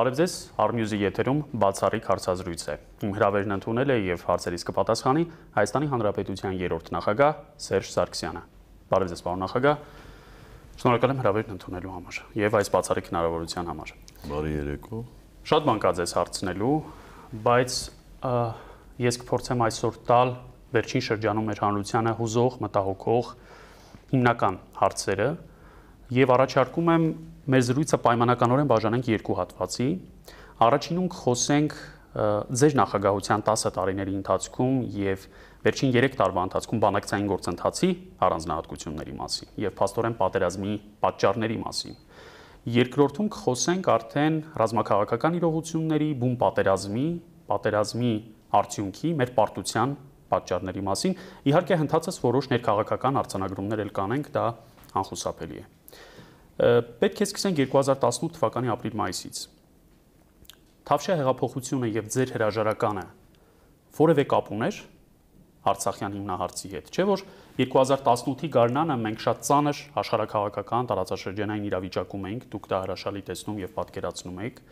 Բարև ձեզ, Armuse-ի եթերում բացառիկ հարցազրույց է։ Իմ հրավերն ընդունել է եւ հարցերից կպատասխանի Հայաստանի Հանրապետության երրորդ նախագահ Սերժ Սարգսյանը։ Բարև ձեզ, պարոն նախագահ։ Շնորհակալ եմ հրավերն ընդունելու համար եւ այս բացառիկ հնարավորության համար։ Բարի երեկո։ Շատ բան կա ձեզ հարցնելու, բայց ես կփորձեմ այսօր տալ վերջին շրջանում մեր հանրությանը հուզող, մտահոգող հիմնական հարցերը եւ առաջարկում եմ մեր զրույցը պայմանականորեն բաժանենք երկու հատվածի։ Առաջինում կխոսենք ձեր նախագահության 10 տարիների ընթացքում եւ վերջին 3 տարվա ընթացքում բանակցային գործընթացի առանձնահատկությունների մասին եւ փաստորեն պատերազմի պատճառների մասին։ Երկրորդում կխոսենք արդեն ռազմաքաղաքական իրողությունների, բուն պատերազմի, պատերազմի արդյունքի, մեր պարտության պատճառների մասին։ Իհարկե հնդածս որոշ ներքաղաքական արձանագրումներ էլ կանենք, դա անխուսափելի է։ Պետք է սկսենք 2018 թվականի ապրիլ-մայիսից։ Թավշյա հեղափոխությունը եւ ձեր հրաժարականը որևէ կապ ուներ Արցախյան հիմնահարցի հետ։ Չէ՞ որ 2018-ի գարնանը մենք շատ ծանր աշխարհակաղակական տարածաշրջանային իրավիճակում էինք, դուք դա հրաշալի տեսնում եւ պատկերացնում եք,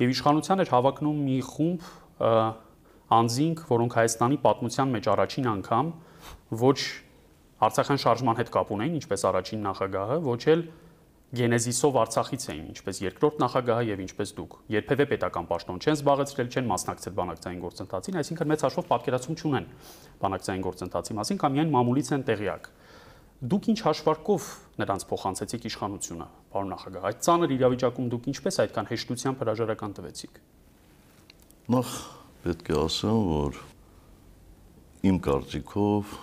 եւ իշխանության էր հավակնում մի խումբ անձինք, որոնք Հայաստանի պատմության մեջ առաջին անգամ ոչ Արցախյան շարժման հետ կապ ունեին, ինչպես առաջին նախագահը, ոչ էլ գենեզիսով Արցախից էին, ինչպես երկրորդ նախագահը եւ ինչպես դուք։ Երբևէ պետական պաշտոն չեն զբաղեցրել, չեն մասնակցել բանակցային գործընթացին, այսինքն մեծ հաշվով պատկերացում չունեն բանակցային գործընթացի մասին կամ միայն մամուլից են տեղյակ։ Դուք ինչ հաշվարկով նրանց փոխանցեցիք իշխանությունը, պարոն նախագահ։ Այդ ծանր իրավիճակում դուք ինչպես այդքան հեշտությամբ հրաժարական տվեցիք։ Նախ պետք է ասեմ, որ իմ կարծիքով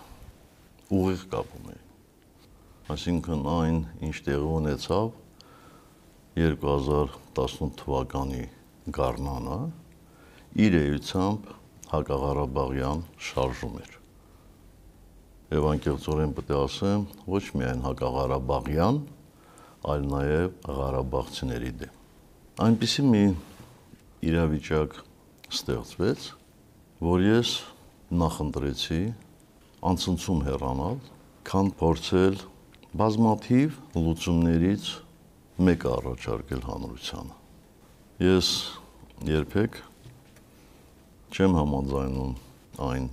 ուղիղ կապ ունի Այսինքն այն, ինչ տեղի ունեցավ 2018 թվականի գարնանը, իր էությամբ Հակաղարաբաղյան շարժում էր։ Եվ անկեղծորեն պետք է ասեմ, ոչ միայն Հակաղարաբաղյան, այլ նաև Ղարաբաղցիների դեմ։ Այնպիսի մի իրավիճակ ստեղծվեց, որ ես նախընտրեցի անցնցում հեռանալ, քան փորձել բազմաթիվ լուծումներից մեկը առաջարկել հանրությանը։ Ես երբեք չեմ համաձայնում այն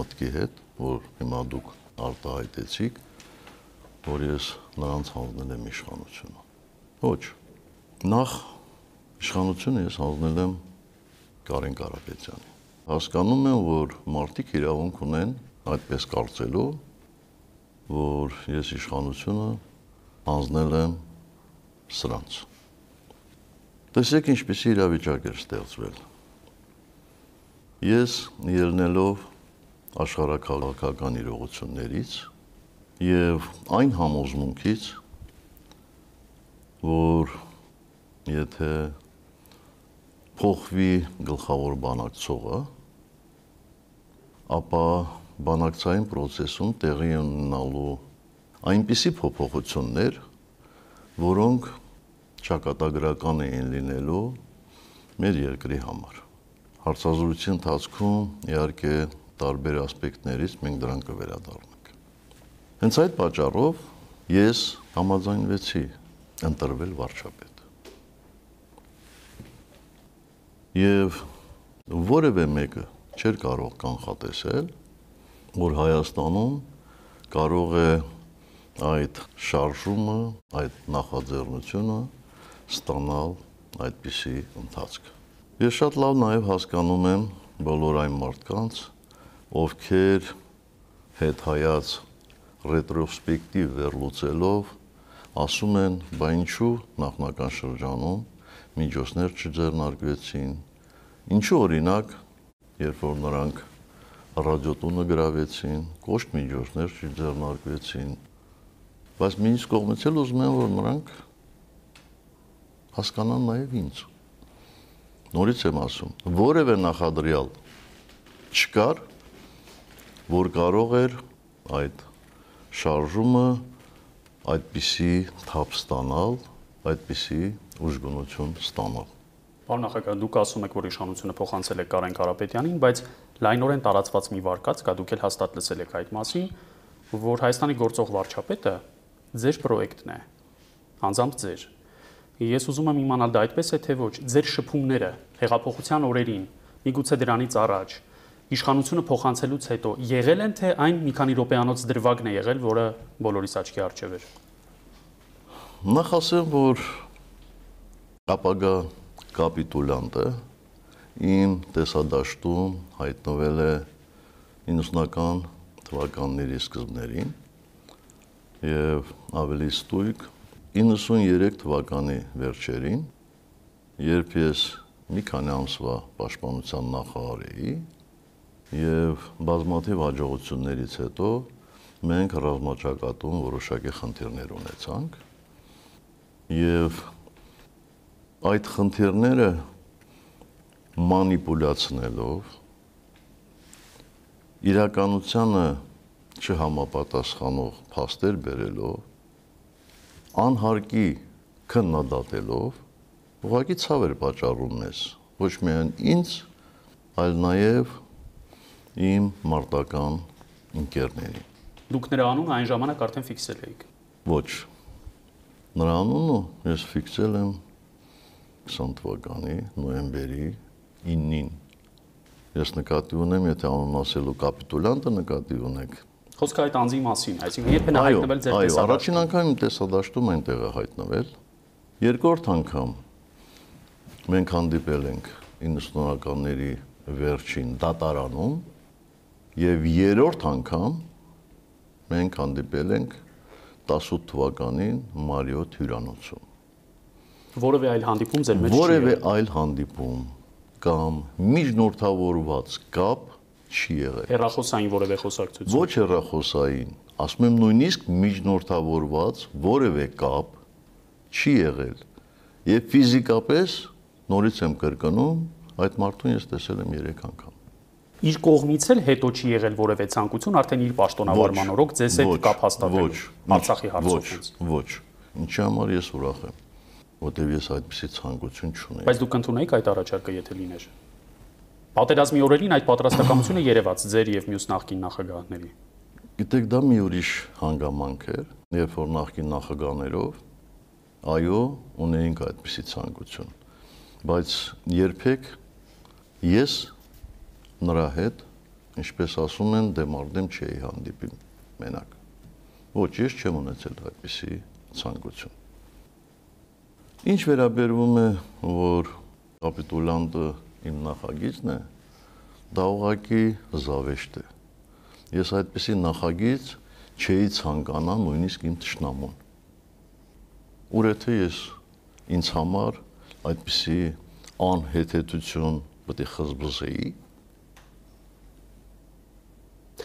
մտքի հետ, որ հիմա դուք արտահայտեցիք, որ ես նրանց հանձնել եմ իշխանությունը։ Ոչ։ Նախ իշխանությունը ես հանձնել եմ Կարեն Կարապետյանին։ Հասկանում եմ, որ մարդիկ իրավունք ունեն այդպես կարծելու, որ ես իշխանությունը անձնել եմ սրանց։ Տեսեք ինչպեսի իրավիճակ էր ստեղծվել։ Ես ելնելով աշխարհակաղակական իրողություններից եւ այն համոզմունքից, որ եթե փոխվի գլխավոր բանակցողը, ապա բանակցային process-ում տեղի ունենալու այնպիսի փոփոխություններ, որոնք ճակատագրական էին լինելու մեր երկրի համար։ Հարցազրույցի ընթացքում իհարկե տարբեր ասպեկտներից մենք դրան կվերադառնանք։ Հենց այդ պատճառով ես համաձայնվեցի ընտրվել վարչապետ։ Եվ որևէ մեկը չէր կարող կանխատեսել, որ Հայաստանում կարող է այդ շարժումը, այդ նախաձեռնությունը ստանալ այդպիսի ընթացք։ Ես շատ լավ նաև հասկանում եմ բոլոր այն մարդկանց, ովքեր հետ հայաց ռետրոսպեկտիվ վերլուծելով ասում են, բա ինչու նախնական շրջանում միջոցներ չձեռնարկվեցին։ Ինչու օրինակ, երբ որ նրանք ռադիոտունը գրավեցին, կոշտ միջոցներ չձեռնարկվեցին։ Բայց մինչ կողմից էլ ուզում եմ, որ նրանք հասկանան նաև ինձ։ Նորից եմ ասում, որևէ նախադրյալ չկար, որ կարող էր այդ շարժումը այդպիսի թափ ստանալ, այդպիսի ուժգնություն ստանալ։ Պարոն նախագահ, դուք ասում եք, որ իշխանությունը փոխանցել է Կարեն Կարապետյանին, բայց լայնորեն տարածված մի վարկած կա, դուք էլ հաստատ լսել եք այդ մասին, որ Հայաստանի գործող վարչապետը ձեր պրոյեկտն է, անձամբ ձեր։ Ես ուզում եմ իմանալ դա այդպես է թե ոչ։ Ձեր շփումները հեղափոխության օրերին, միգուցե դրանից առաջ իշխանությունը փոխանցելուց հետո եղել են թե այն մի քանի րոպեանոց դրվագն է եղել, որը բոլորիս աչքի առջև էր։ Նախ ասեմ, որ ապագա կապիտուլյանտը իմ տեսադաշտում հայտնվել է 90-ական թվականների սկզբներին եւ ավելի ստույգ 93 թվականի վերջերին, երբ ես մի քանի ամսվա պաշտպանության նախարար էի եւ բազմաթիվ հաջողություններից հետո մենք ռազմաճակատում որոշակի խնդիրներ ունեցանք եւ այդ խնդիրները մանիպուլյացնելով իրականությանը չհամապատասխանող փաստեր բերելով անհարկի քննադատելով ուղղակի ցավ էր պատճառում մեզ ոչ միայն ինձ այլ նաև իմ մարտական ընկերներին Դուք նրա անունը այն ժամանակ արդեն ֆիքսել էիք։ ոչ նրա անունը ես ֆիքսել եմ 20 թվականի նոյեմբերի 9-ին Ես նկատի ունեմ, եթե անուն ասելու կապիտուլյանտը նկատի ունեք։ Խոսքը այդ անձի մասին, այսինքն երբ են հայտնվել ձեր տեսադաշտում։ Այո, առաջին անգամ տեսադաշտում այնտեղ է հայտնվել։ Երկրորդ անգամ մենք հանդիպել ենք 90-ականների վերջին դատարանում եւ երրորդ անգամ մենք հանդիպել ենք 18 թվականին Մարիոթ հյուրանոցում։ Որևէ այլ հանդիպում ձեր մեջ չի։ Որևէ այլ հանդիպում կամ միջնորդավորված կապ չի եղել։ Հերախոսային որևէ խոսակցություն։ Ոչ հերախոսային, ասում եմ նույնիսկ միջնորդավորված որևէ կապ չի եղել։ Եվ ֆիզիկապես նորից եմ կրկնում, այդ մարդուն ես տեսել եմ 3 անգամ։ Իր կողմից էլ հետո չի եղել որևէ ցանկություն արդեն իր պաշտոնավարման օրոք ձեզ հետ կապ հաստատելու Արցախի հարցով։ Ոչ, ոչ։ Ինչի համար ես ուրախ եմ որտեվ ես այդպեսի ցանկություն չունեի։ Բայց դուք ընդունեիք այդ առաջարկը, եթե լիներ։ Պատերազմի օրերին այդ պատրաստակամությունը երևաց ձեր եւ մյուս նախկին նախագահների։ Գիտեք, դա մի ուրիշ հանգամանք էր, երբ որ նախկին նախագահներով այո, ունեինք այդպեսի ցանկություն։ Բայց երբեք ես նրա հետ, ինչպես ասում են, դեմարդեմ չէի հանդիպի մենակ։ Ոչ, ես չեմ ունեցել այդպեսի ցանկություն։ Ինչ վերաբերվում է, որ կապիտուլանտը իմ նախագիծն է, դա ուղղակի զավեշտ է։ Ես այդպեսի նախագիծ չէի ցանկանա նույնիսկ իմ ճշնամուն։ Ուր եթե ես ինձ համար այդպեսի անհեթեթություն պետք է խզբզեի,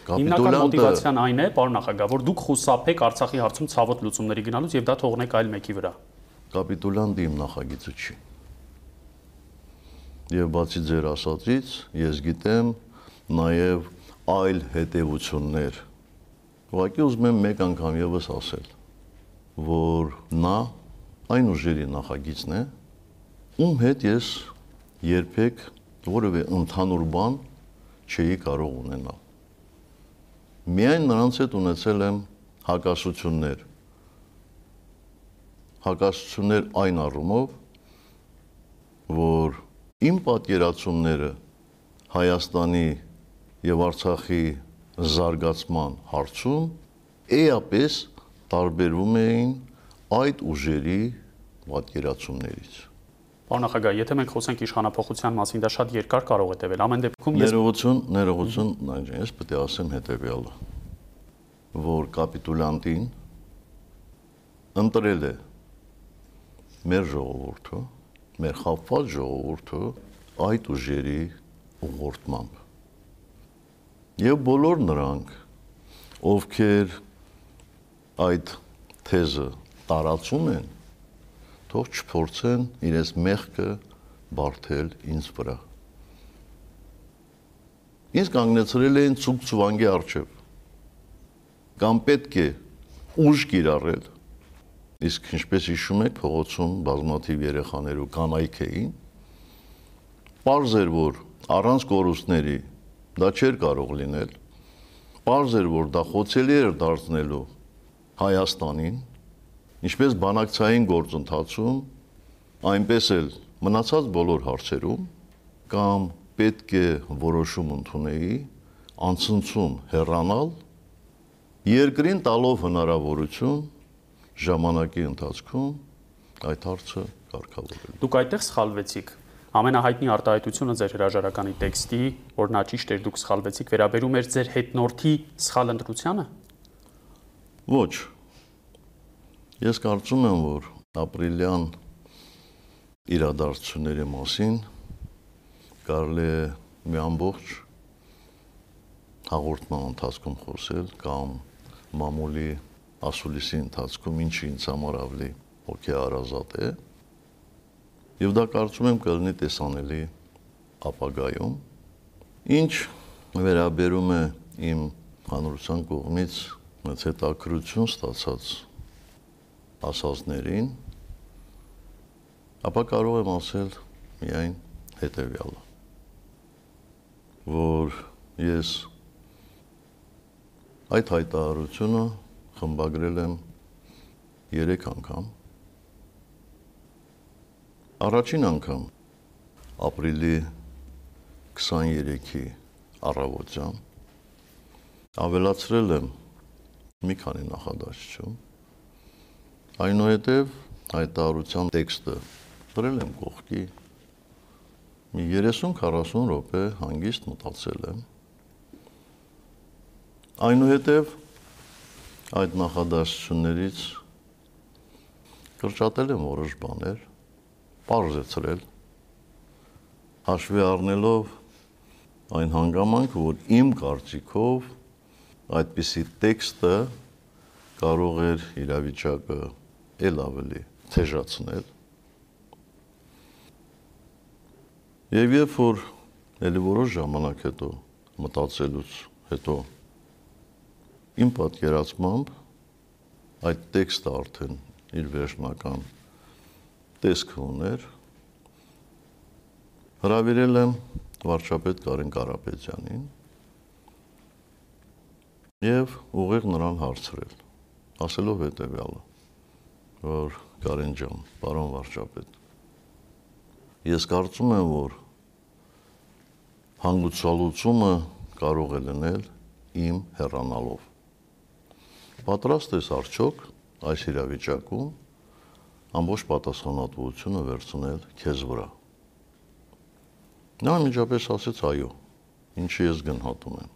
Հիմնական մոտիվացիան այն է, պարոն նախագահ, որ դուք խուսափեք Արցախի հարցում ցավոտ լուծումների գնալուց եւ դա թողնեք այլ մեկի վրա կապիտուլյանտը իմ նախագիծը չի։ Եվ բացի ձեր ասածից, ես գիտեմ նաև այլ հետևություններ։ Ուղղակի ուզում եմ մեկ անգամ եւս ասել, որ նա այն ուժերի նախագիծն է, ում հետ ես երբեք որևէ ընդհանուր բան չէի կարող ունենալ։ Միայն նրանց հետ ունեցել եմ հակասություններ հակասություններ այն առումով, որ իմ պատկերացումները Հայաստանի եւ Արցախի զարգացման հարցում էապես տարբերվում էին այդ ուժերի պատկերացումներից։ Պարոն նախագահ, եթե մենք խոսենք իշխանապողության մասին, դա շատ երկար կարող է տևել։ Ամեն դեպքում ես ներողություն, ներողություն, նայեք, ես պետք է ասեմ հետեւյալը, որ կապիտուլանտին ընտրել է մեր ժողովուրդը, մեր խափված ժողովուրդը այդ ուժերի ուղղորդմամբ։ Եվ բոլոր նրանք, ովքեր այդ թեզը տարածում են, թող չփորձեն իրենց մեղքը բարթել ինձ վրա։ Ինձ կանգնեցրել էին ցուկ ցուվանգի արչև։ Կամ պետք է ուժ կիրառել Իսկ ինչպես հիշում եք, փողոցում բազմաթիվ երեխաներ ու կանայք էին։ Պարզ էր, որ առանց կորուստների դա չէր կարող լինել։ Պարզ էր, որ դա խոցելի էր դարձնելու Հայաստանին, ինչպես բանակցային գործընթացում այնպես էլ մնացած բոլոր հարցերում կամ պետք է որոշում ընդունեի անցնցում հեռանալ երկրին տալով հնարավորություն ժամանակի ընթացքում այդ հարցը կարգավորել։ Դուք այդտեղ սխալվեցիք ամենահայտնի արտահայտությունը ձեր հրաժարականի տեքստի, որ նա ճիշտ էր դուք սխալվեցիք, վերաբերում էր ձեր հետնորդի սխալ ընտրությանը։ Ոչ։ Ես կարծում եմ, որ ապրիլյան իրադարձությունների մասին կարելի է մի ամբողջ հաղորդման ընթացքում խոսել կամ մամուլի ասուլիսի ընթացքում ինչի ինձ համար ավելի հոգեարազատ է Եվ դա կարծում եմ կլինի տեսանելի ապագայում։ Ինչ վերաբերում է իմ հանրության կողմից մեծ հետաքրություն ստացած ասածներին, ապա կարող եմ ասել միայն հետևյալը, որ ես այդ հայտարարությունը խմբագրել եմ 3 անգամ Առաջին անգամ ապրիլի 23-ի առավոտյան ավելացրել եմ մի քանի նախադասություն այնուհետև հայտարարության տեքստը դրել եմ կողքի մի 30-40 րոպե հանգիստ մտածել եմ այնուհետև այդ նախադասություններից կրճատել եմ որոշ բաներ բարձրացրել հաշվի առնելով այն հանգամանքը, որ իմ կարծիքով այդպիսի տեքստը կարող էր իրավիճակը ել ավելի թեժացնել։ Եվ երբ որ ելի որոշ ժամանակ հետո մտածելուց հետո իմ պատկերացմամբ այդ տեքստը արդեն իր վերջնական տեսք ուներ հրավիրել եմ վարչապետ Կարեն Կարապետյանին եւ ուղիղ նրան հարցրել ասելով հետեւյալը որ Կարեն ջան պարոն վարչապետ ես կարծում եմ որ հանգուցալուծումը կարող է լինել իմ հեռանալով պատրաստ ես արդյոք այս իրավիճակում ամբողջ պատասխանատվությունը վերցնել քեզ վրա։ Նա միջապես ասեց այո, ինչի ես գնահատում եմ։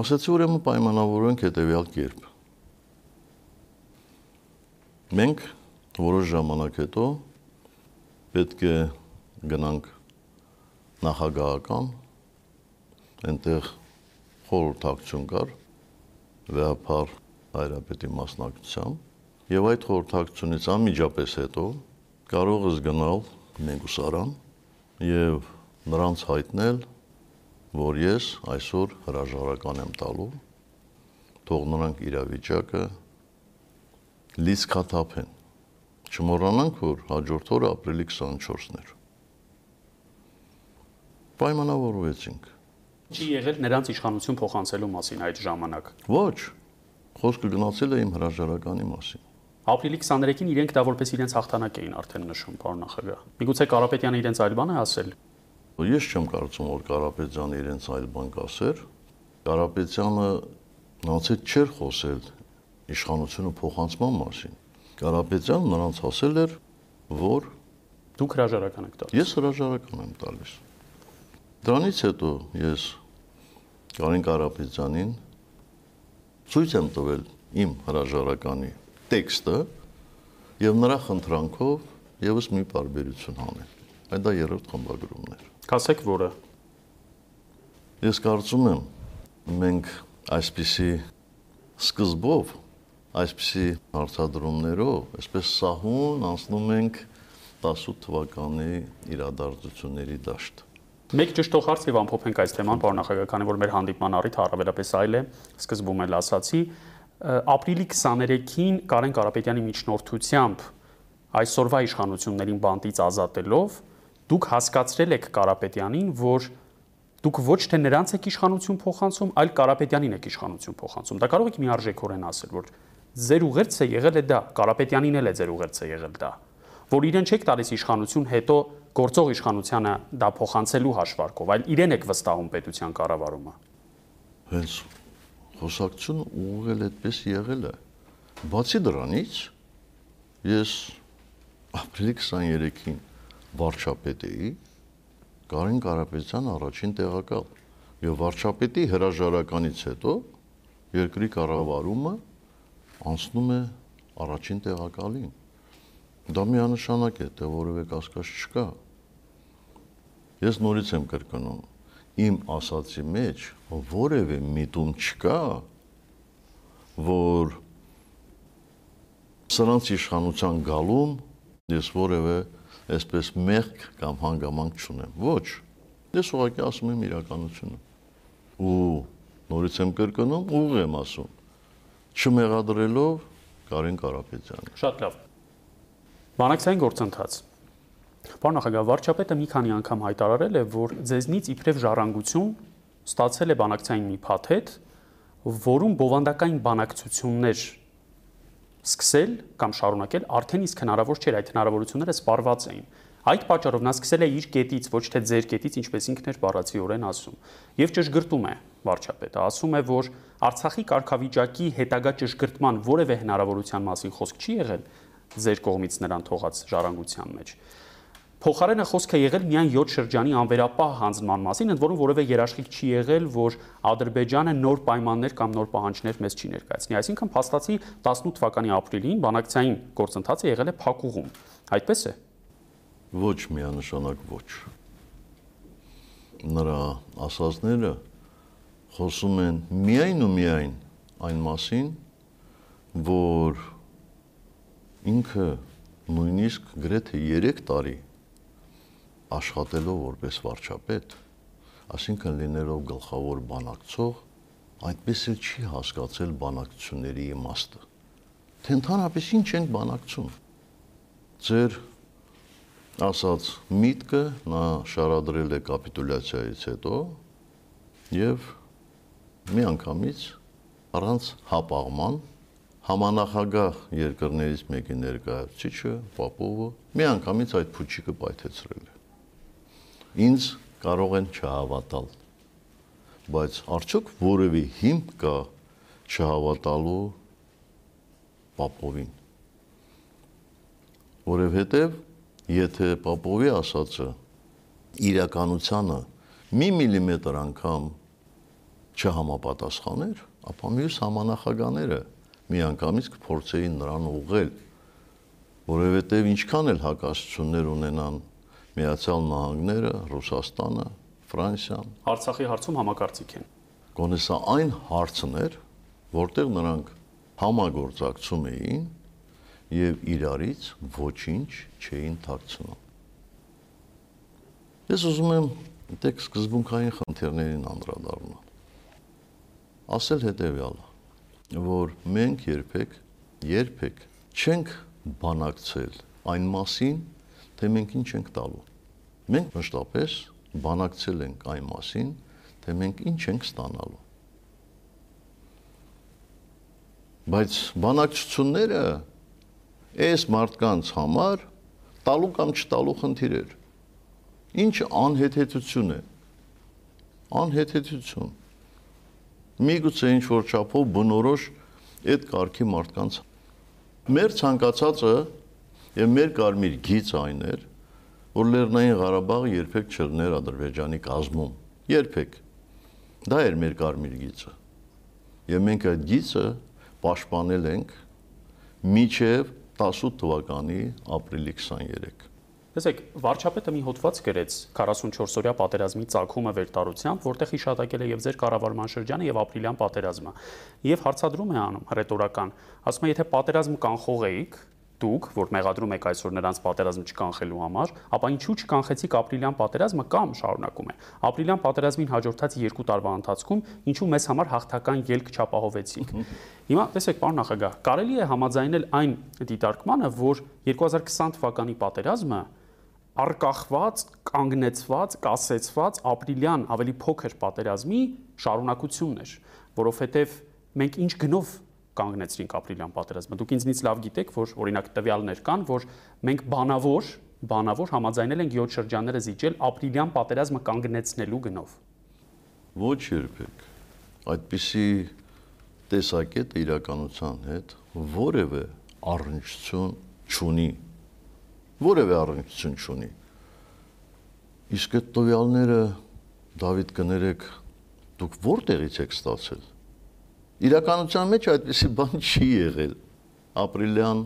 Ասացի ուրեմն պայմանավորենք հետևյալ կերպ։ Մենք որոշ ժամանակ հետո պետք է գնանք նախագահական այնտեղ խորհրդակցություն կար վեհապար հայրապետի մասնակցությամբ Եվ այդ խորհրդակցությունից անմիջապես հետո կարող ես գնալ Մեգուսարան եւ նրանց հայտնել, որ ես այսօր հրաժարական եմ տալու, թող նրանք իրավիճակը լիցքաթափեն։ Չմոռանանք, որ հաջորդ օրը ապրիլի 24-ն էր։ Պայմանավորվեցինք։ Չի եղել նրանց իշխանություն փոխանցելու մասին այդ ժամանակ։ Ոչ։ Խոսքը գնացել է իմ հրաժարականի մասին։ Ապրիլի 23-ին իրենք դա որպես իրենց հաղթանակ էին արդեն նշում, պարոն նախագահ։ Միգուցե Կարապետյանը իրենց այլ բան է ասել։ Ես չեմ կարծում, որ Կարապետյանը իրենց այլ բան կասեր։ Կարապետյանը նացից չէր խոսել իշխանությունը փոխանցման մասին։ Կարապետյանը նրանց ասել էր, որ դուք հրաժարական եք տալիս։ Ես հրաժարական եմ տալիս։ Դրանից հետո ես Կարեն Կարապետյանին ցույց եմ տվել իմ հրաժարականի տեքստը եւ նրա խնդրանքով եւս մի բարբերություն անել։ Այդ դա երրորդ խմբագրումն էր։ Կասեք որը։ Ես կարծում եմ մենք այսպիսի սկզբով այսպիսի հարցադրումներով, այսպես սահուն անցնում ենք 18 թվականի իրադարձությունների դաշտ։ Մեկ ճշտող հարց եւ ամփոփենք այս թեման, պարոն նախագահ, քանի որ մեր հանդիպման առիթը առավելապես այլ է, սկզբում էլ ասացի, ապրիլի 23-ին Կարեն Կարապետյանի միջնորդությամբ այսօրվա իշխանություններին բանտից ազատելով դուք հասկացրել եք Կարապետյանին, որ դուք ոչ թե նրանց եք իշխանություն փոխանցում, այլ Կարապետյանին եք իշխանություն փոխանցում։ Դա կարող եք միարժեքորեն ասել, որ ձեր ուղերձը եղել է դա, Կարապետյանին էլ է ձեր ուղերձը եղել դա, որ իրեն չեք տալիս իշխանություն, հետո գործող իշխանությանը դա փոխանցելու հաշվարկով, այլ իրեն եք վստահում պետության կառավարումը։ Հենց խոսակցությունը ուղղել այդպես եղել է։ Բացի դրանից ես ապրիլի 23-ին վարչապետ էի Կարեն Կարապետյան առաջին տեղակալ եւ վարչապետի հրաժարականից հետո երկրի կառավարումը անցնում է առաջին տեղակալին։ Դա միանշանակ է, թե որևէ կասկած չկա։ Ես նորից եմ կրկնում, իմ ասացի մեջ որևէ միտում չկա, որ սրանց իշխանության գալուն ես որևէ այսպես մեղք կամ հանգամանք չունեմ։ Ոչ։ Ես ուղղակի ասում եմ իրականությունը։ Ու նորից եմ կրկնում, ուղղ եմ ասում։ Չմեղադրելով Կարեն Կարապետյանը։ Շատ լավ։ Բանակցային գործընթաց։ Պարոն նախագահ, վարչապետը մի քանի անգամ հայտարարել է, որ ձեզնից իբրև ժառանգություն ստացել է բանակցային մի փաթեթ, որում բովանդակային բանակցություններ սկսել կամ շարունակել արդեն իսկ հնարավոր չէր այդ հնարավորությունները սպառված էին։ Այդ պատճառով նա սկսել է իր կետից, ոչ թե ձեր կետից, ինչպես ինքն էր բառացիորեն ասում։ Եվ ճշգրտում է վարչապետը, ասում է, որ Արցախի կարգավիճակի հետագա ճշգրտման որևէ հնարավորության մասին խոսք չի եղել ձեր կողմից նրան թողած ժառանգության մեջ։ Փոխարենը խոսքը եղել միայն 7 շրջանի անվերապահ հանձնման մասին, ընդ որում որևէ երաշխիք չի եղել, որ Ադրբեջանը նոր պայմաններ կամ նոր պահանջներ մեզ չի ներկայացնի։ Այսինքն փաստացի 18 թվականի ապրիլին բանակցային գործընթացը եղել է փակուղում։ Այդպես է։ Ոչ միանշանակ ոչ։ Նրա ասածները խոսում են միայն ու միայն այն մասին, որ ինքը նույնիսկ գրեթե 3 տարի աշխատելով որպես վարչապետ, ասինքն լինելով գլխավոր բանակցող, այդպես էլ չի հասկացել բանակցությունների իմաստը։ Թե ընդհանրապես ինչ են բանակցում։ Ձեր ասած միտքը նա շարադրել է կապիտուլյացիայից հետո եւ մի անգամից առանց հապաղման համանախագահ երկրներից մեկի ներկայացուցիչը Պապովը մի անգամից այդ փուչիկը պայթեցրել է. Ինձ կարող են չհավատալ բայց արդյոք որևէ հիմք կա չհավատալու Պապովին որովհետև եթե Պապովի ասածը իրականությանը մի միլիմետր անգամ չհամապատասխաներ, ապա մյուս համանախագաները միանգամից կփորձեին նրան ուղղել, որովհետև ինչքան էլ հակասություններ ունենան Միացյալ Նահանգները, Ռուսաստանը, Ֆրանսիան Արցախի հարցում համակարծիք են։ Գոնե սա այն հարցն էր, որտեղ նրանք համագործակցում էին եւ իրարից ոչինչ չէին թաքցնում։ Ես ուզում եմ դեք սկզբունքային խնդիրներին անդրադառնալ։ Ասել հետեւյալը, որ մենք երբեք երբեք չենք բանակցել այն մասին, թե մենք ինչ ենք տալու։ Մենք մշտապես բանակցել ենք այն մասին, թե մենք ինչ ենք ստանալու։ Բայց բանակցությունները այս մարդկանց համար տալու կամ չտալու խնդիր էր։ Ինչ անհեթեթություն է։ Անհեթեթություն։ Միգուցե ինչ որ չափով բնորոշ այդ կարգի մարդկանց մեր ցանկացածը Եվ մեր կարմիր գիծը այն էր, որ Լեռնային Ղարաբաղը երբեք չլներ Ադրբեջանի կազմում։ Երբեք։ Դա էր մեր կարմիր գիծը։ Եվ մենք այդ գիծը պաշտպանել ենք միջև 18 թվականի ապրիլի 23։ Տեսեք, վարչապետը մի հոդված գրեց 44-օրյա պատերազմի ցակումը վերտարությամբ, որտեղ հիշատակել է եւ ձեր կառավարման շրջանը եւ ապրիլյան պատերազմը։ Եվ հարցադրում է անում ռետորական, ասում է, եթե պատերազմ կանխողեիք, դուք, որ մեղադրում եք այսօր նրանց պատերազմ չկանխելու համար, ապա ինչու չկանխեցիք ապրիլյան պատերազմը կամ շարունակում է։ Ապրիլյան պատերազմին հաջորդած 2 տարվա ընթացքում ինչու մեզ համար հաղթական ելք չապահովեցիք։ Հիմա տեսեք, պարոն նախագահ, կարելի է համաձայնել այն դիտարկմանը, որ 2020 թվականի պատերազմը արկախված, կանգնեցված, կասեցված ապրիլյան ավելի փոքր պատերազմի շարունակությունն էր, որովհետև մենք ինչ գնով կանգնեցրինք ապրիլյան պատերազմը։ Դուք ինձնից լավ գիտեք, որ օրինակ տվյալներ կան, որ մենք բանավոր բանավոր համաձայնել ենք 7 շրջանները զիջել ապրիլյան պատերազմը կանգնեցնելու գնով։ Ոչ երբեք։ Այդպիսի տեսակետը իրականության հետ որևէ առնչություն չունի։ Որևէ առնչություն չունի։ Իսկ այդ տվյալները Դավիթ կներեք դուք որտեղից եք ստացել։ Իրականության մեջ այդպեսի բան չի եղել։ Ապրիլյան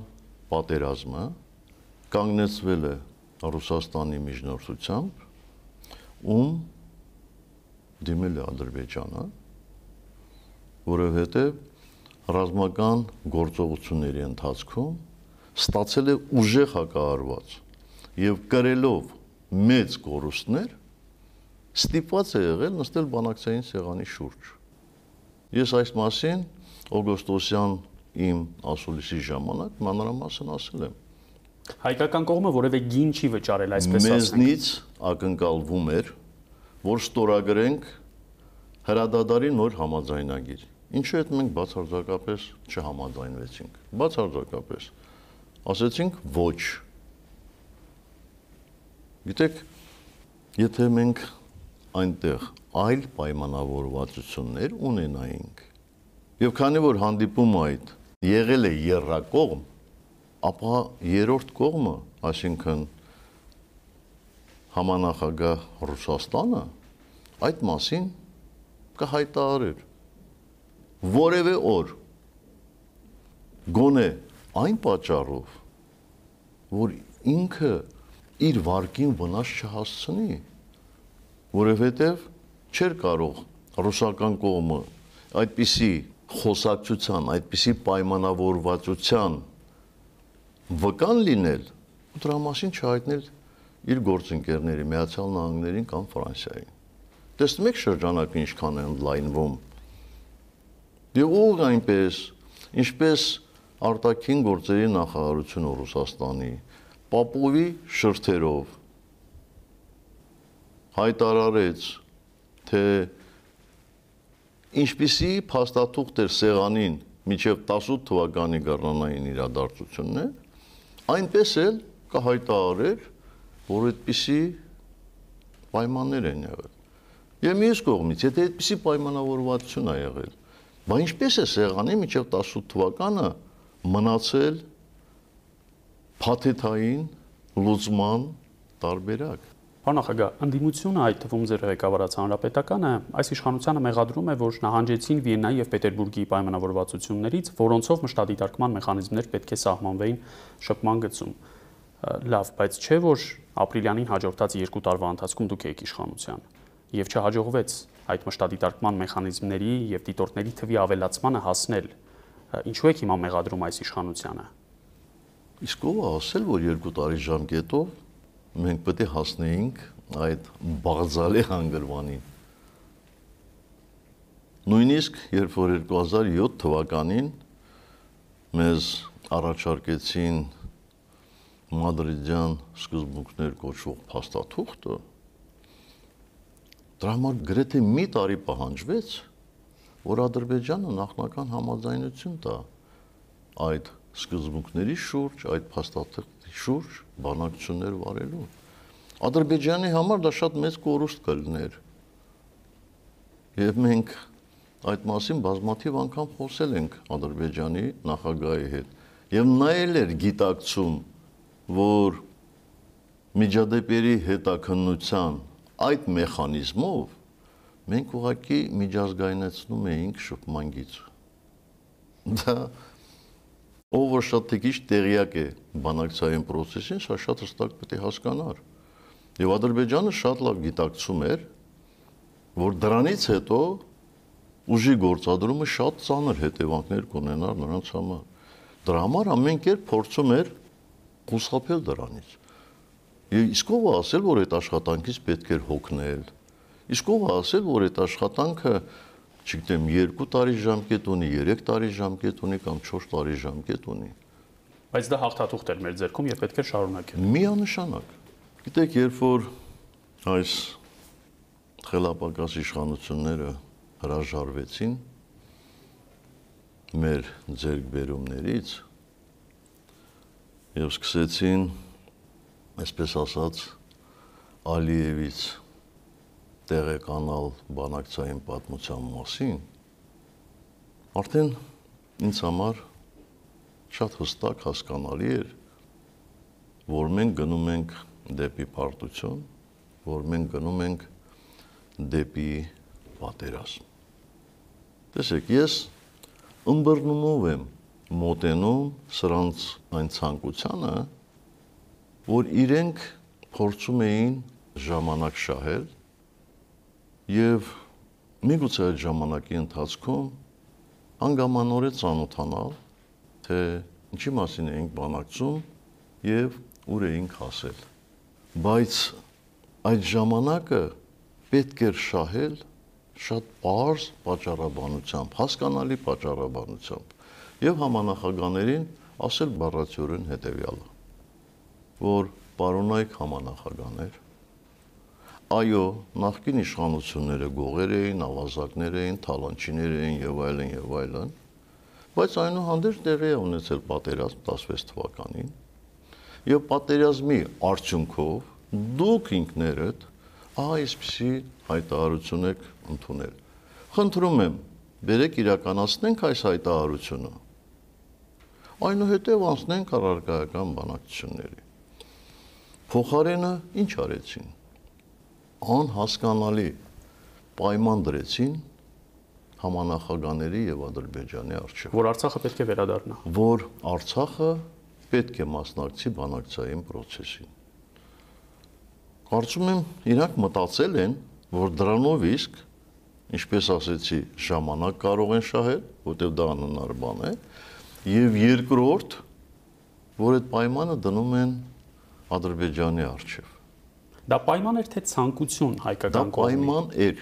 պատերազմը կանգնեցվել է Ռուսաստանի միջնորդությամբ, ում դիմել է Ադրբեջանը, որովհետև ռազմական գործողությունների ընթացքում ստացել է ուժեղ հակահարված եւ կրելով մեծ կորուստներ ստիպված է եղել նստել բանակցային սեղանի շուրջ։ Ես այս մասին օգոստոսյան իմ ասուլիսի ժամանակ մանրամասն ասել եմ։ Հայկական կողմը որևէ գին չի վճարել, այսպես ասենք։ Մեզնից ակնկալվում էր, որ ստորագրենք հրադադարի նոր համաձայնագիր։ Ինչու այդ մենք բացարձակապես չհամաձայնվեցինք։ Բացարձակապես ասեցինք ոչ։ Գիտեք, եթե մենք այնտեղ այլ պայմանավորվածություններ ունենայինք։ Եվ քանի որ հանդիպում այդ եղել է երրակողմ, ապա երրորդ կողմը, այսինքն համանախագահ Ռուսաստանը այդ մասին կհայտարարեր որևէ օր գոնե այն պատճառով որ ինքը իր վարկին վնաս չհասցնի որովհետև չէր կարող ռուսական կողմը այդպիսի խոսակցության, այդպիսի պայմանավորվածության վկան լինել ու դրա մասին չհայտնել իր գործընկերների Միացյալ Նահանգներին կամ Ֆրանսիային։ Տեսնում եք շրջանակը ինչքան է ընդլայնվում։ Եվ ուղղ այնպես, ինչպես արտաքին գործերի նախարարությունը Ռուսաստանի Պապովի շրթերով հայտարարեց, թե ինչպիսի փաստաթուղթ էր սեղանին միջև 18 թվականի գարնանային իրադարձություններ, այնպես էլ կհայտարարեր, որ այդպիսի պայմաններ են եղել։ Եվ մյուս կողմից, եթե այդպիսի պայմանավորվածություն է եղել, բա ինչպես է սեղանի միջև 18 թվականը մնացել փաթեթային լուծման տարբերակ։ Պարոն նախագահ, ընդդիմությունը, այդ թվում ձեր ղեկավարած հանրապետականը, այս իշխանությանը մեղադրում է, որ նահանջեցին Վիեննայի եւ Պետերբուրգի պայմանավորվածություններից, որոնցով մշտադիտարկման մեխանիզմներ պետք է սահմանվեին շփման գծում։ Լավ, բայց չէ որ ապրիլյանին հաջորդած 2 տարվա ընթացքում դուք եք իշխանության եւ չհաջողվեց այդ մշտադիտարկման մեխանիզմների եւ դիտորդների թվի ավելացմանը հասնել։ Ինչու եք հիմա մեղադրում այս իշխանությանը։ Իսկ ով ասել, որ 2 տարի ժամկետով մենք պետք է հասնեինք այդ բաղձալի հանգրվանին։ Նույնիսկ երբ որ 2007 թվականին մեզ առաջարկեցին մադրիդյան սկզբունքներ կոչվող փաստաթուղթը, դրա համար գրեթե մի տարի պահանջվեց, որ Ադրբեջանը նախնական համաձայնություն տա այդ սկզբունքների շուրջ, այդ փաստաթղթի շուրջ բանակցություններ վարելու։ Ադրբեջանի համար դա շատ մեծ կորուստ կլներ։ Եվ մենք այդ մասին բազմաթիվ անգամ խոսել ենք Ադրբեջանի նախագահի հետ։ Եվ նա էլ էր գիտակցում, որ միջադեպերի հետաքննության այդ մեխանիզմով մենք ուղղակի միջազգայնացնում էինք շփման գիծը։ Դա ով որ շատ քիչ տեղյակ է բանակցային process-ին, սա շատ հստակ պետք է հասկանար։ Եվ Ադրբեջանը շատ լավ գիտակցում էր, որ դրանից հետո ուժի գործադրումը շատ ծանր հետևանքներ կունենար նրանց համար։ Դրա համար ամեն կերպ փորձում էր խուսափել դրանից։ Եվ իսկ ով ասել, որ այդ աշխատանքից պետք էր հոգնել։ Իսկ ով ասել, որ այդ աշխատանքը չգիտեմ 2 տարի ժամկետ ունի, 3 տարի ժամկետ ունի կամ 4 տարի ժամկետ ունի։ Բայց դա հաղթաթուղթ էր մեր ձեռքում եւ պետք է շարունակել։ Միանշանակ։ Գիտեք, երբ որ այս խելապակաս իշխանությունները հրաժարվեցին մեր ձերբերումներից եւ սկսեցին այսպես ասած Ալիևից տեղեկանալ բանակցային պատմության մասին արդեն ինձ համար շատ հստակ հասկանալի էր որ մենք գնում ենք դեպի պարտություն, որ մենք գնում ենք դեպի պատերազմ։ Տեսեք, ես ըմբռնումով եմ մոտենում սրանց այն ցանկությանը, որ իրենք փորձում էին ժամանակ շահել եւ միգուցե այդ ժամանակի ընթացքում անգամանորեն ծանոթանալ, թե ինչի մասին էինք բանակցում եւ ուր էինք հասել։ Բայց այդ ժամանակը պետք էր շահել շատ པարզ պատճառաբանությամբ, հասկանալի պատճառաբանությամբ եւ համանախագաներին ասել բառացիորեն հետեւյալը որ պարոնայք համանախագաներ այո նախկին իշխանությունները գողեր էին, ավազակներ էին, թալանչիներ էին եւ այլն եւ այլն բայց այնուհանդերձ տեղի է ունեցել պատերազմ 16 թվականին եւ պատերազմի արդյունքով դուք ինքներդ ահա այսպեսի հայտարարություն եք ընդունել։ Խնդրում եմ, բերեք իրականացնենք այս հայտարարությունը։ Այնուհետև անցնենք առարկայական բանակցությունների։ Փոխարենը ինչ արեցին։ Անհասկանալի պայման դրեցին համանախագաների եւ Ադրբեջանի արչիվ։ Որ Արցախը պետք է վերադառնա։ Որ Արցախը պետք է մասնակցի բանակցային process-ին։ Կարծում եմ, իրանք մտածել են, որ դրանով իսկ, ինչպես ասեցի, ժամանակ կարող են շահել, որտեղ դա անհնար բան է, եւ երկրորդ, որ այդ պայմանը դնում են Ադրբեջանի արչև։ Դա պայման էր թե ցանկություն հայկական կողմի։ Դա պայման էր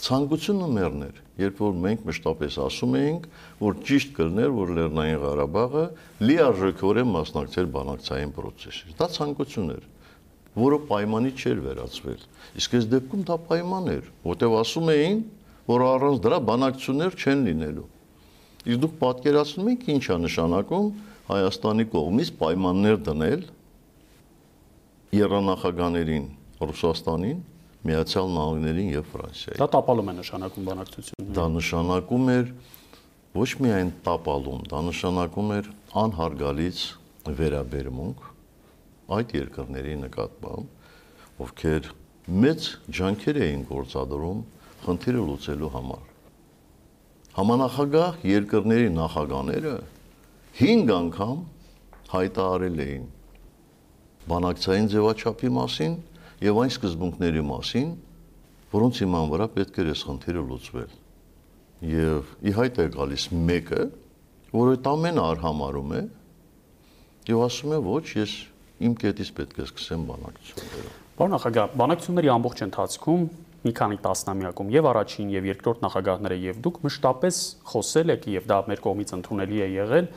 ցանկությունը մերն էր, երբ որ մենք մշտապես ասում էինք, որ ճիշտ կլներ, որ Լեռնային Ղարաբաղը լիարժեքորեն մասնակցեր բանակցային process-ին։ Դա ցանկություն էր, որը պայմանի չէր վերածվել։ Իսկ այս դեպքում դա պայման էր, որտեղ ասում էին, որ առանց դրա բանակցություններ չեն լինելու։ Իսկ դուք պատկերացնում եք ինչ է նշանակում Հայաստանի կողմից պայմաններ դնել երանախագաներին Ռուսաստանին Միացյալ Նահանգներին եւ Ֆրանսիայի։ Դա տապալում է նշանակում բանակցությունները։ Դա նշանակում էր ոչ միայն տապալում, դա նշանակում էր անհարգալից վերաբերմունք այդ երկրների նկատմամբ, ովքեր մեծ ջանքեր էին գործադրում խնդիրը լուծելու համար։ Համանախագահ երկրների նախագաները 5 անգամ հայտարարել էին բանակցային ձևաչափի մասին եւ այն սկզբունքների մասին, որոնց իման վրա պետք է այս խնդիրը լուծվել։ Եվ ի հայտ է գալիս մեկը, որ այդ ամենը արհամարում է եւ ասում է ոչ, ես իմ կետից պետք է սկսեմ բանակցությունները։ Պարոն նախագահ, բանակցությունների ամբողջ ընթացքում մի քանի տասնամյակում եւ առաջին եւ երկրորդ նախագահները եւ դուք մշտապես խոսել եք եւ դա մեր կողմից ընդունելի է եղել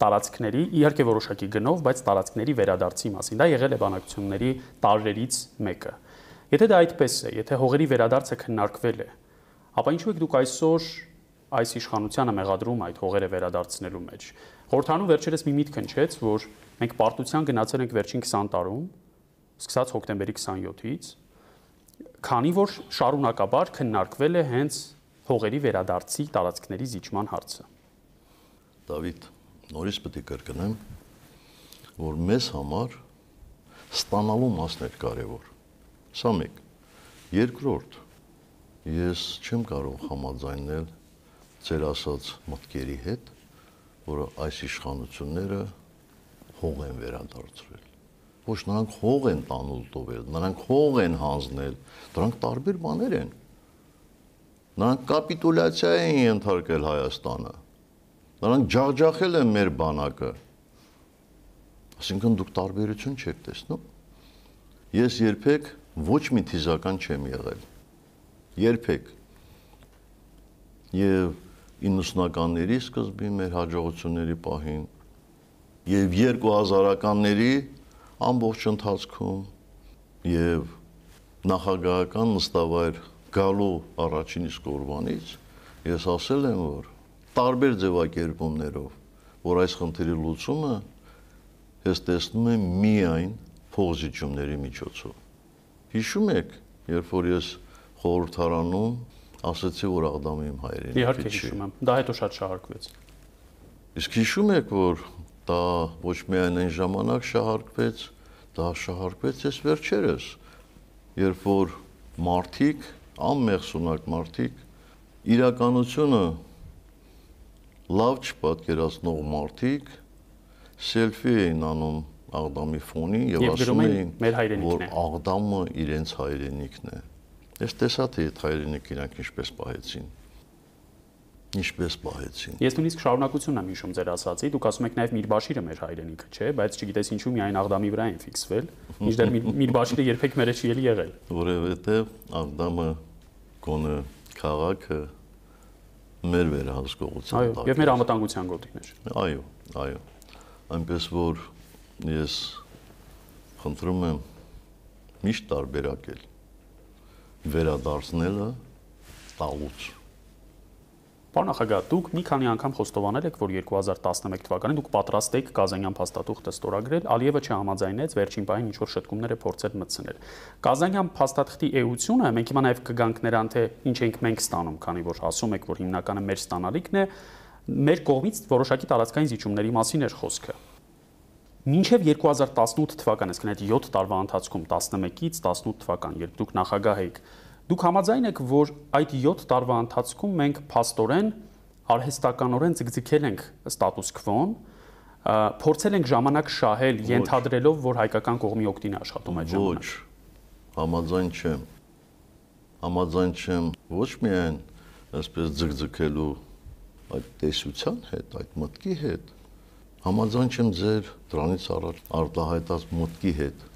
տարածքների, իհարկե որոշակի գնով, բայց տարածքների վերադարձի մասին։ Դա եղել է բանակցությունների տարրերից մեկը։ Եթե դա այդպես է, եթե հողերի վերադարձը քննարկվել է, ապա ինչու եք դուք այսօր այս իշխանությանը մեղադրում այդ հողերը վերադարձնելու մեջ։ Խորհրդանու վերջերս մի միտք հնչեց, որ մենք պարտության գնացել ենք վերջին 20 տարում, սկսած հոկտեմբերի 27-ից, քանի որ շարունակաբար քննարկվել է հենց հողերի վերադարձի տարածքների զիջման հարցը։ Դավիթ, նորից պետք է կրկնեմ, որ մեզ համար ստանալու մասն է կարևոր։ Սա մեկ։ Երկրորդ, ես չեմ կարող համաձայնել ձեր ասած մտքերի հետ, որ այս իշխանությունները հող են վերադարձրել։ Ոչ նրանք հող են տանուլ տվել, նրանք հող են հանձնել, դրանք տարբեր բաներ են։ Նրանք կապիտուլյացիա են ենթարկել Հայաստանը Նրանք ջախջախել են մեր բանակը։ Այսինքն դուք տարբերություն չեք տեսնում։ Ես երբեք ոչ մի թիզական չեմ եղել։ Երբեք։ Եվ 90-ականների սկզբին մեր հաջողությունների պահին եւ 2000-ականների ամբողջ ընթացքում եւ նախագահական նստավայր գալու առաջին իսկ օրվանից ես ասել եմ որ տարբեր ձևակերպումներով, որ այս խնդրի լուծումը ես տեսնում եմ միայն փողզիջումների միջոցով։ Հիշում եք, երբ որ ես խորհրդարանում ասացի, որ Աղդամը իմ հայրենիքն է։ Իհարկե հիշում եմ։ Դա հետո շատ շահարկվեց։ Իսկ հիշում եք, որ դա ոչ միայն այն ժամանակ շահարկվեց, դա շահարկվեց այս վերջերս, երբ որ մարդիկ, անմեղսունակ մարդիկ իրականությունը լավ չպատկերացնող մարդիկ սելֆի էին անում Աղդամի ֆոնին եւ ասում էին, որ Աղդամը իրենց հայրենիքն է։ Ես տեսա թե այդ հայրենիքը իրանք ինչպես պահեցին ինչպես պահեցին։ Ես նույնիսկ շարունակությունն եմ հիշում ձեր ասացի, դուք ասում եք նաև Միրբաշիրը մեր հայրենիքը, չէ, բայց չգիտես ինչու միայն Աղդամի վրա են ֆիքսվել, մինչդեռ Միրբաշիրը երբեք մերը չի եղել։ Որովհետև Աղդամը գոնը քաղաքը մեր վերահսկողության տակ։ Այո, եւ մեր անվտանգության գոտին էր։ Այո, այո։ Այնպես որ ես խնդրում եմ միշտ տարբերակել վերադարձնելը տալուց Պարոն նախագահ, դուք մի քանի անգամ խոստովանել եք, որ 2011 թվականին դուք պատրաստ եք Կազանյան փաստաթուղթը ստորագրել, Ալիևը չհամաձայնեց, վերջին պահին ինչ որ շտկումներ է փորձել մտցնել։ Կազանյան փաստաթղթի էությունը մենք հիմա նաև կգանք նրան, թե ինչ ենք մենք ստանում, քանի որ ասում եք, որ հիմնականը մեր ստանալիքն է, մեր կողմից որոշակի տարածքային զիջումների մասին էր խոսքը։ Մինչև 2018 թվական, այսինքն այդ 7 տարվա ընթացքում 11-ից 18 թվական, երբ դուք նախագահ եք, Դուք համաձայն եք, որ այդ 7 տարվա ընթացքում մենք փաստորեն արհեստականորեն ձգձգել ենք ստատուս քվոն, փորձել ենք ժամանակ շահել, ենթադրելով, որ հայկական կողմի օգտին է աշխատում այդ ժամանակ։ Ոչ, համաձայն չեմ։ Համաձայն չեմ ոչ միայն այսպես ձգձգելու այդ տեսության հետ, այդ մտքի հետ, համաձայն չեմ ձեր դրանից առաջ արտահայտած մտքի հետ,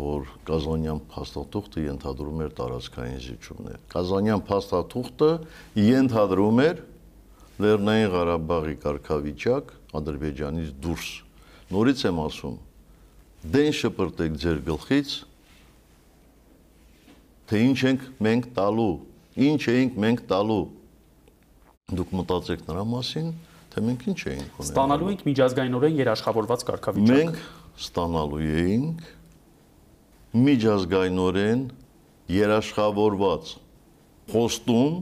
որ Կազանյան փաստաթուղթը ենթադրում էր տարածքային զիջումներ։ Կազանյան փաստաթուղթը ենթադրում էր Լեռնային Ղարաբաղի կարգավիճակ Ադրբեջանից դուրս։ Նորից եմ ասում, դեն շպրտեք ձեր գլխից, թե ինչ ենք մենք տալու, ինչ էինք մենք տալու։ Դուք մտածեք նրա մասին, թե մենք ինչ էինք ունենալու։ Ստանալու ենք միջազգայինորեն երաշխավորված կարգավիճակ։ Մենք ստանալու էինք միջազգայինորեն երաշխավորված խոստում,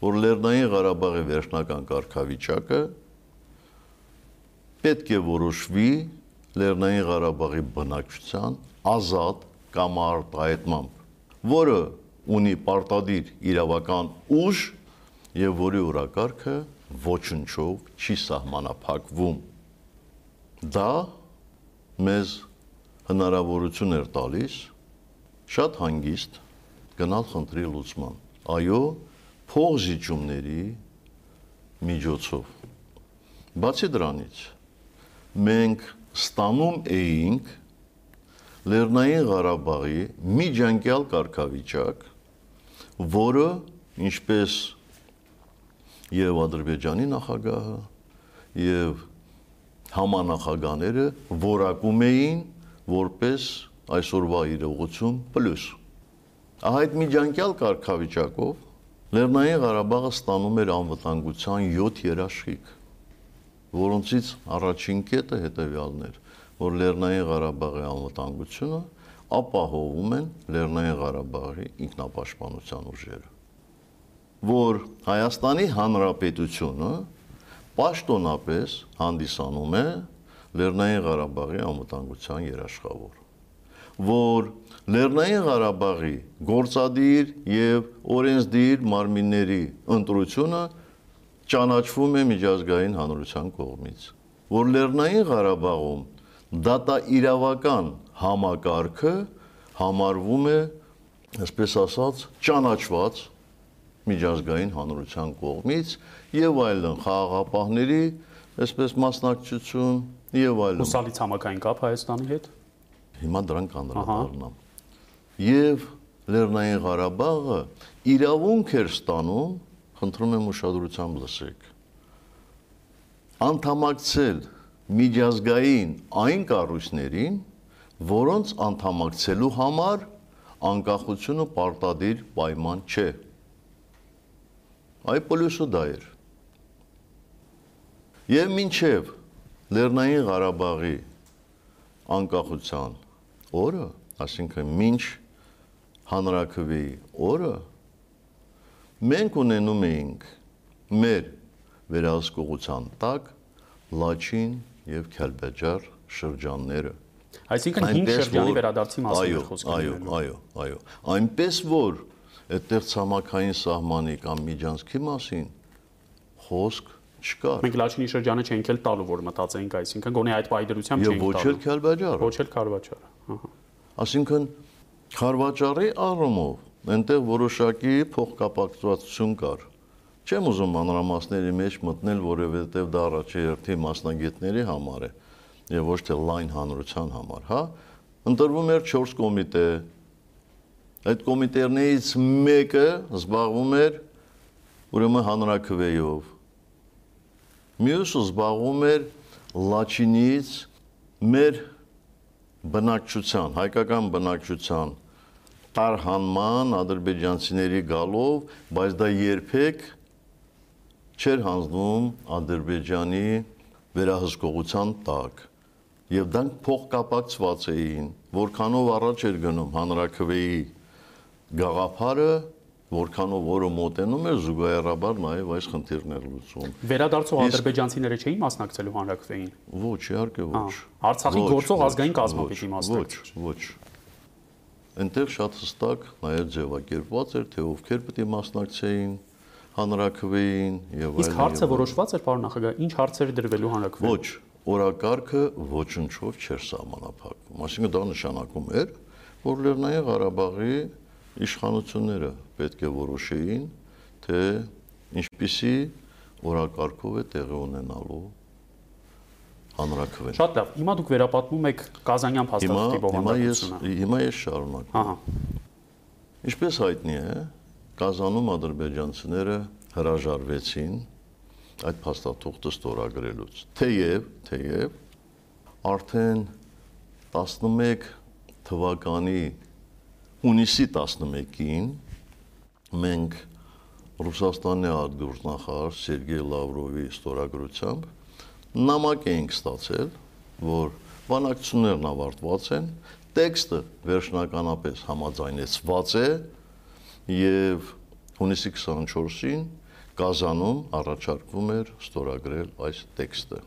որ Լեռնային Ղարաբաղի վերջնական կարգավիճակը պետք է որոշվի Լեռնային Ղարաբաղի բնակչության ազատ կամ արտահայտմամբ, որը ունի պարտադիր իրավական ուժ եւ որի օրակարգը ոչնչով չի սահմանափակվում։ Դա մեզ հնարավորություն էր տալիս շատ հանգիստ գնալ խնդրի լուծման։ Այո, փողզիջումների միջոցով։ Բացի դրանից, մենք ստանում էինք Լեռնային Ղարաբաղի միջանկյալ կարգավիճակ, որը ինչպես եւ Ադրբեջանի նախագահը եւ համանախագահները որակում էին որպես այսօրվա իրողություն պլյուս։ Ահա այդ միջանկյալ կարգավիճակով Լեռնային Ղարաբաղը ստանում էր անվտանգության 7 երաշխիք, որոնցից առաջին կետը հետևյալն էր, որ Լեռնային Ղարաբաղի անվտանգությունը ապահովում են Լեռնային Ղարաբաղի ինքնապաշտպանության ուժերը որ Հայաստանի Հանրապետությունը պաշտոնապես հանդիսանում է Լեռնային Ղարաբաղի անվտանգության երաշխավոր, որ Լեռնային Ղարաբաղի գործադիր եւ օրենսդիր մարմինների ընտրությունը ճանաչվում է միջազգային հանրության կողմից, որ Լեռնային Ղարաբաղում դատա իրավական համակարգը համարվում է, այսպես ասած, ճանաչված միջազգային հանրության կողմից եւ այլն խաղաղապահների այսպես մասնակցություն եւ այլն։ Հուսալից համակային կապ Հայաստանի հետ։ Հիմա դրան կանդրադառնամ։ Եվ Լեռնային Ղարաբաղը իրավունք էր ստանում, խնդրում եմ ուշադրությամբ լսեք։ Անդամակցել միջազգային այն կառույցներին, որոնց անդամակցելու համար անկախությունը պարտադիր պայման չէ։ Այ պլյուսը դա էր։ Եվ մինչև Լեռնային Ղարաբաղի անկախության օրը, այսինքն մինչ հանրակրվի օրը մենք ունենում էինք մեր վերահսկողության տակ Լաչին եւ Քալբաջար շրջանները Այսինքն 5 շրջանի վերադարձի մասին այո, խոսքը։ այո, այո, այո։ Այնպես որ այդտեղ ցամաքային սահմանի կամ միջանցքի մասին խոսք չկար։ Մենք Լաչինի շրջանը չենք էլ տալու, որ մտածեինք, այսինքն գոնե այդ պայդրությամբ չենք ոչ էլ տալու։ Քալբաջարը։ Ոչ էլ Կարվաճարը։ Ահա։ Այսինքն Խարվաճարի առումով այնտեղ որոշակի փոխկապակցվածություն կար։ Չեմ ուզում մանրամասների մեջ մտնել, որովհետև դա առաջի հերթի մասնագետների համար է եւ ոչ թե լայն հանրության համար, հա։ Ընտրվում էր 4 կոմիտե։ Այդ կոմիտեներից մեկը զբաղվում էր ուրեմն հանրակրվեյով։ Մյուսը զբաղվում էր Լաչինից մեր բնակչության, հայկական բնակչության տարհանման ադրբեջանցիների գալով, բայց դա երբեք չէր հանձնում Ադրբեջանի վերահսկողության տակ։ Եվ դրանք փոխկապակցված էին, որքանով առաջ էր գնում հանրակրվեի գաղափարը, որքանով որը մոտենում էր զուգահեռաբար նաև այս խնդիրներ լուծում։ Վերադարձող Իսկ- ադրբեջանցիները չէին մասնակցելու հանրակրվեին։ Ոչ, իհարկե ոչ։ Արցախի գործող ազգային կազմը պիտի մասնակցեր։ Ոչ, ոչ։ Այնտեղ շատ հստակ նաև ձևակերպված էր, թե ովքեր պետք է մասնակցեին հանրակրվեին եւ Իսկ հարցը որոշված էր, պարոն նախագահ, ինչ հարցեր դրվելու հանրակրվեին։ Ոչ, օրակարգը ոչնչով չէր սահմանափակվում։ Այսինքն դա նշանակում էր, որ Լեռնային Ղարաբաղի իշխանությունները պետք է որոշեին, թե ինչպիսի օրակարգով է տեղի ունենալու հանրակրվեն։ Շատ լավ։ Հիմա դուք վերապատմում եք Կազանյան փաստաթղթի հիմա ես հիմա ես շարունակում։ Ահա։ Ինչպես հայտնի է, Կազանում ադրբեջանցիները հրաժարվեցին այդ փաստաթուղթը ստորագրելուց։ Թեև, թեև արդեն 11 թվականի հունիսի 11-ին մենք Ռուսաստանի արտգործնախարար Սերգեյ Լավրովի ստորագրությամբ նամակ էինք ստացել, որ բանակցություններն ավարտված են, տեքստը վերջնականապես համաձայնեցված է եւ հունիսի 24-ին Կազանում առաջարկվում էր ստորագրել այս տեքստը։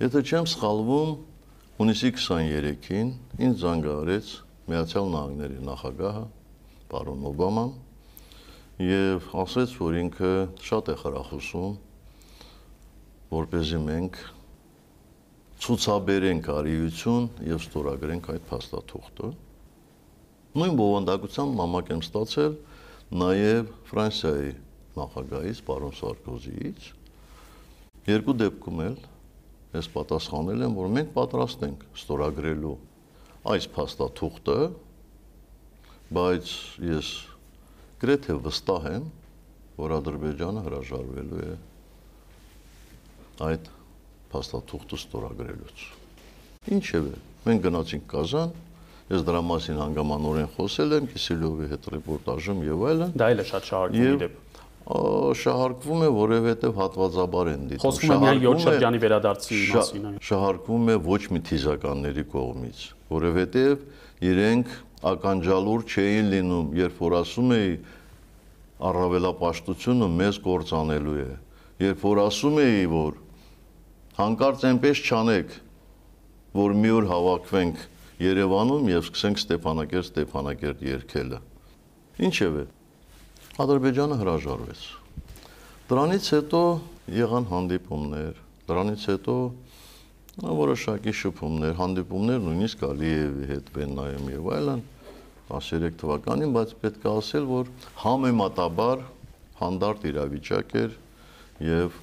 Եթե չեմ սխալվում, հունիսի 23-ին ինձ զանգահարեց Միացյալ Նահանգների նախագահը պարոն Օբաման եւ ասաց, որ ինքը շատ է խրախուսում, որպեսզի մենք ցուցաբերենք արիություն եւ ստորագրենք այդ փաստաթուղթը։ Նույն բովանդակությամբ նամակ եմ ստացել նաեւ Ֆրանսիայի նախագահից, պարոն Սարկոզիից։ Երկու դեպքում էլ ես պատասխանել եմ, որ մենք պատրաստ ենք ստորագրելու այս փաստաթուղթը, բայց ես գրեթե վստահ եմ, որ Ադրբեջանը հրաժարվելու է այդ փաստաթուղթը ստորագրելուց։ Ինչևէ, մենք գնացինք Կազան, ես դրա մասին հանգամանորեն խոսել եմ Կիսելյովի հետ ռեպորտաժում եւ այլն։ Դա էլ է շատ շահարկում Եվ դեպ։ ա, շահարկվում է, որովհետեւ հատվածաբար են դիտում։ Խոսվում է միայն 7 Շահարկվում է- շրջանի վերադարձի մասին։ Շահարկվում է ոչ մի թիզականների կողմից, որովհետեւ իրենք ականջալուր չէին լինում, երբ որ ասում էի առավելապաշտությունը մեզ կործանելու է։ Երբ որ ասում էի, որ հանկարծ այնպես չանեք, որ մի օր հավաքվենք Երևանում եւ սկսենք Ստեփանակերտ Ստեփանակերտ երկելը։ Ինչևէ, Ադրբեջանը հրաժարվեց։ Դրանից հետո եղան հանդիպումներ, դրանից հետո որոշակի շփումներ, հանդիպումներ նույնիսկ Ալիևի հետ Վեննայում եւ այլն 13 թվականին, բայց պետք է ասել, որ համեմատաբար հանդարտ իրավիճակ էր եւ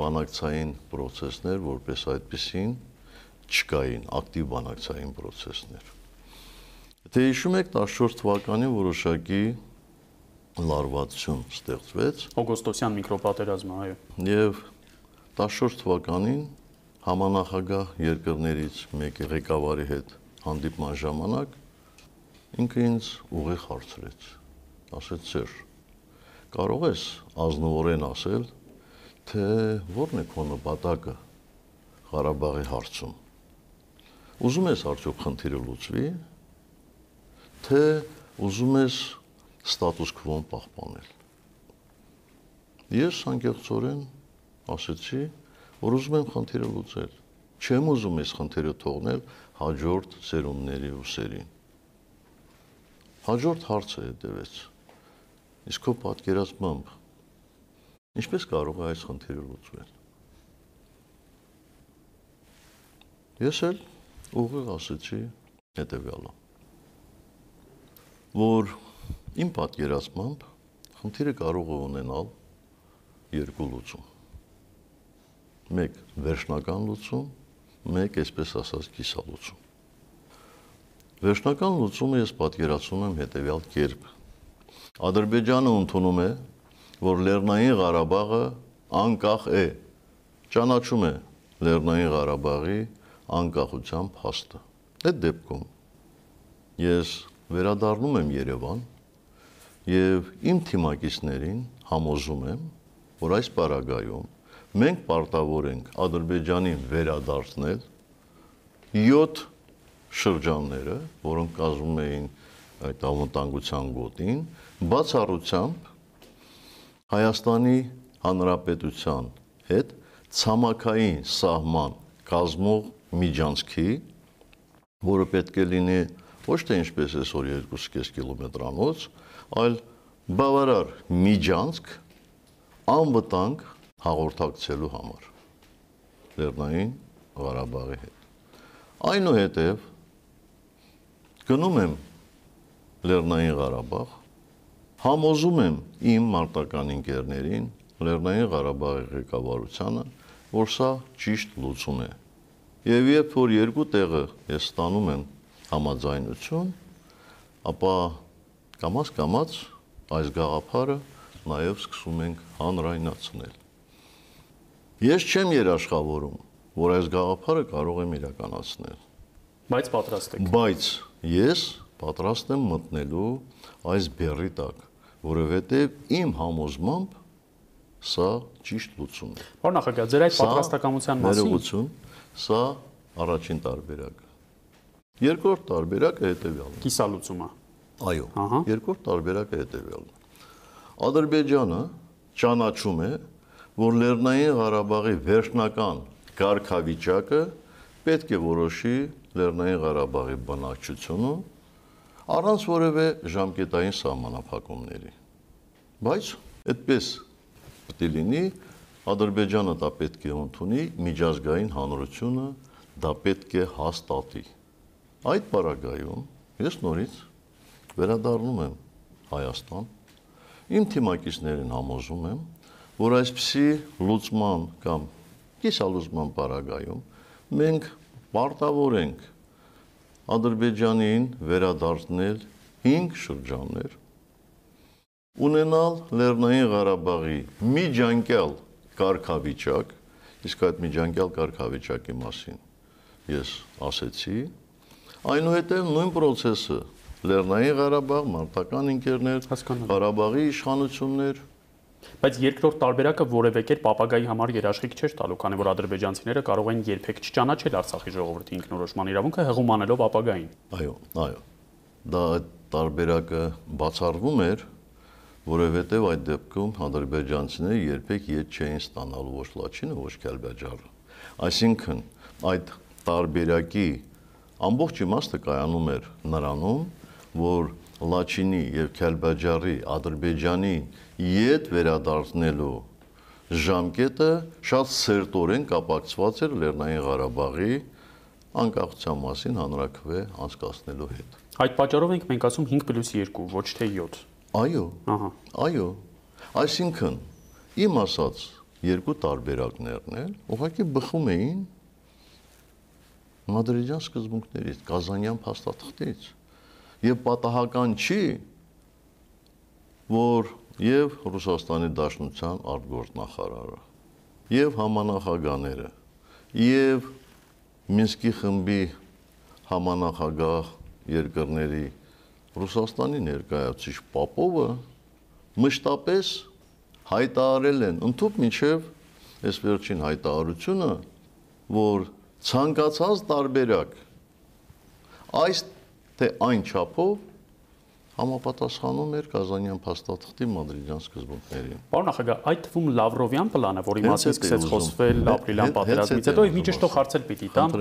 բանակցային process-ներ որպես այդպեսին չկային ակտիվ բանակցային process-ներ։ Եթե հիշում եք 14 թվականին որոշակի լարվածություն ստեղծվեց Օգոստոսյան միկրոպատերազմը, այո։ եւ 14 թվականին համանախագահ երկրներից մեկի ղեկավարի հետ հանդիպման ժամանակ ինքը ինձ ուղիղ հարցրեց ասեց սեր կարող ես ազնվորեն ասել թե ո՞րն է քո նպատակը Ղարաբաղի հարցում։ Ուզում ես արդյոք խնդիրը լուծվի, թե ուզում ես ստատուս քվոն պահպանել։ Ես անկեղծորեն ասեցի, որ ուզում եմ խնդիրը լուծել։ Չեմ ուզում այս խնդիրը թողնել հաջորդ սերունդների ուսերին։ Հաջորդ հարցը հետևեց։ Իսկ քո պատկերացմամբ ինչպես կարող է այս խնդիրը լուծվել։ Ես էլ ուղիղ ասեցի հետևյալը որ իմ պատկերացմամբ խնդիրը կարող է ունենալ երկու լուծում մեկ վերջնական լուծում մեկ այսպես ասած կիսալուծում վերջնական լուծումը ես պատկերացնում եմ հետևյալ կերպ. Ադրբեջանը ընդունում է, որ Լեռնային Ղարաբաղը անկախ է, ճանաչում է Լեռնային Ղարաբաղի անկախության փաստը։ Այդ դեպքում ես վերադառնում եմ Երևան եւ իմ թիմակիցներին համոզում եմ, որ այս պարագայում մենք պարտավոր ենք Ադրբեջանին վերադարձնել 7 շրջանները, որոնք կազմում էին այդ անվտանգության գոտին, բացառությամբ Հայաստանի Հանրապետության հետ ցամաքային սահման կազմող միջանցքի, որը պետք է լինի ոչ թե ինչպես այսօր 2.5 կիլոմետրանոց, այլ բավարար միջանցք անվտանգ հաղորդակցելու համար Լեռնային Ղարաբաղի հետ։ Այնուհետև գնում եմ Լեռնային Ղարաբաղ, համոզում եմ իմ մարտական ինկերներին, Լեռնային Ղարաբաղի ղեկավարությանը, որ սա ճիշտ լուծում է։ Եվ երբ որ երկու տեղը ես ստանում եմ համաձայնություն, ապա կամած կամած այս գաղափարը նաև սկսում ենք հանրայնացնել։ Ես չեմ երաշխավորում, որ այս գաղափարը կարող եմ իրականացնել։ Բայց պատրաստ եք։ Բայց ես պատրաստ եմ մտնելու այս բերի տակ, որովհետև իմ համոզմամբ սա ճիշտ լուծում է։ Պարոն նախագահ, ձեր այդ պատրաստակամության մասին ներողություն, սա առաջին տարբերակը։ Երկրորդ տարբերակը հետևյալն է։ կիսալուծումը։ Այո։ Երկրորդ տարբերակը հետևյալն է։ Ադրբեջանը ճանաչում է, որ Լեռնային Ղարաբաղի վերջնական կարգավիճակը պետք է որոշի Լեռնային Ղարաբաղի բնակչությունը առանց որևէ ժամկետային սահմանափակումների։ Բայց այդպես պետք է լինի, Ադրբեջանը դա պետք է ընդունի, միջազգային հանրությունը դա պետք է հաստատի։ Այդ պարագայում ես նորից վերադառնում եմ Հայաստան։ Իմ թիմակիցներին համոզում եմ, որ այսպիսի լուծման կամ կիսալուծման պարագայում մենք պարտավոր ենք Ադրբեջանին վերադարձնել 5 շրջաններ, ունենալ Լեռնային Ղարաբաղի միջանկյալ կարգավիճակ, իսկ այդ միջանկյալ կարգավիճակի մասին ես ասեցի, այնուհետև նույն process-ը Լեռնային Ղարաբաղ, մարտական Հասկանալի։ Ղարաբաղի իշխանություններ, Բայց երկրորդ տարբերակը որևէ կերպ ապագայի համար երաշխիք չէր տալու, քանի որ ադրբեջանցիները կարող են երբեք չճանաչել Արցախի ժողովրդի ինքնորոշման իրավունքը հղում անելով ապագային։ Այո, այո։ Դա այդ տարբերակը բացառվում էր, որովհետև այդ դեպքում ադրբեջանցիները երբեք յետ չէին ստանալու ոչ Լաչինը, ոչ Քալբաջարը։ Այսինքն այդ տարբերակի ամբողջ իմաստը կայանում էր նրանում, որ Լաչինի եւ Քալբաջարի Ադրբեջանի յետ վերադարձնելու ժամկետը շատ սերտորեն կապակցված էր Լեռնային Ղարաբաղի անկախության մասին հանրակրվե անցկացնելու հետ։ Այդ պատճառով ենք մենք ասում 5+2, ոչ թե 7։ Այո, Ահա։ այո։ Այսինքն իմ ասած երկու տարբերակներն էլ ուղղակի բխում էին Մադրիդյան սկզբունքներից, Կազանյան փաստաթղթից։ Եվ պատահական չի, որ եւ Ռուսաստանի Դաշնության արտգործնախարարը եւ համանախագաները եւ Մինսկի խմբի համանախագահ երկրների Ռուսաստանի ներկայացուցիչ Պապովը մշտապես հայտարարել են ընդཐུպ միջև այս վերջին հայտարարությունը, որ ցանկացած տարբերակ այս թե այն չափով համապատասխանում էր Կազանյան փաստաթղթի մադրիդյան սկզբունքներին։ Պարոն նախագահ, այդ թվում Լավրովյան պլանը, որի մասին սկսեց խոսվել ապրիլյան պատերազմից հետո, մի ճշտող հարցեր պիտի տամ։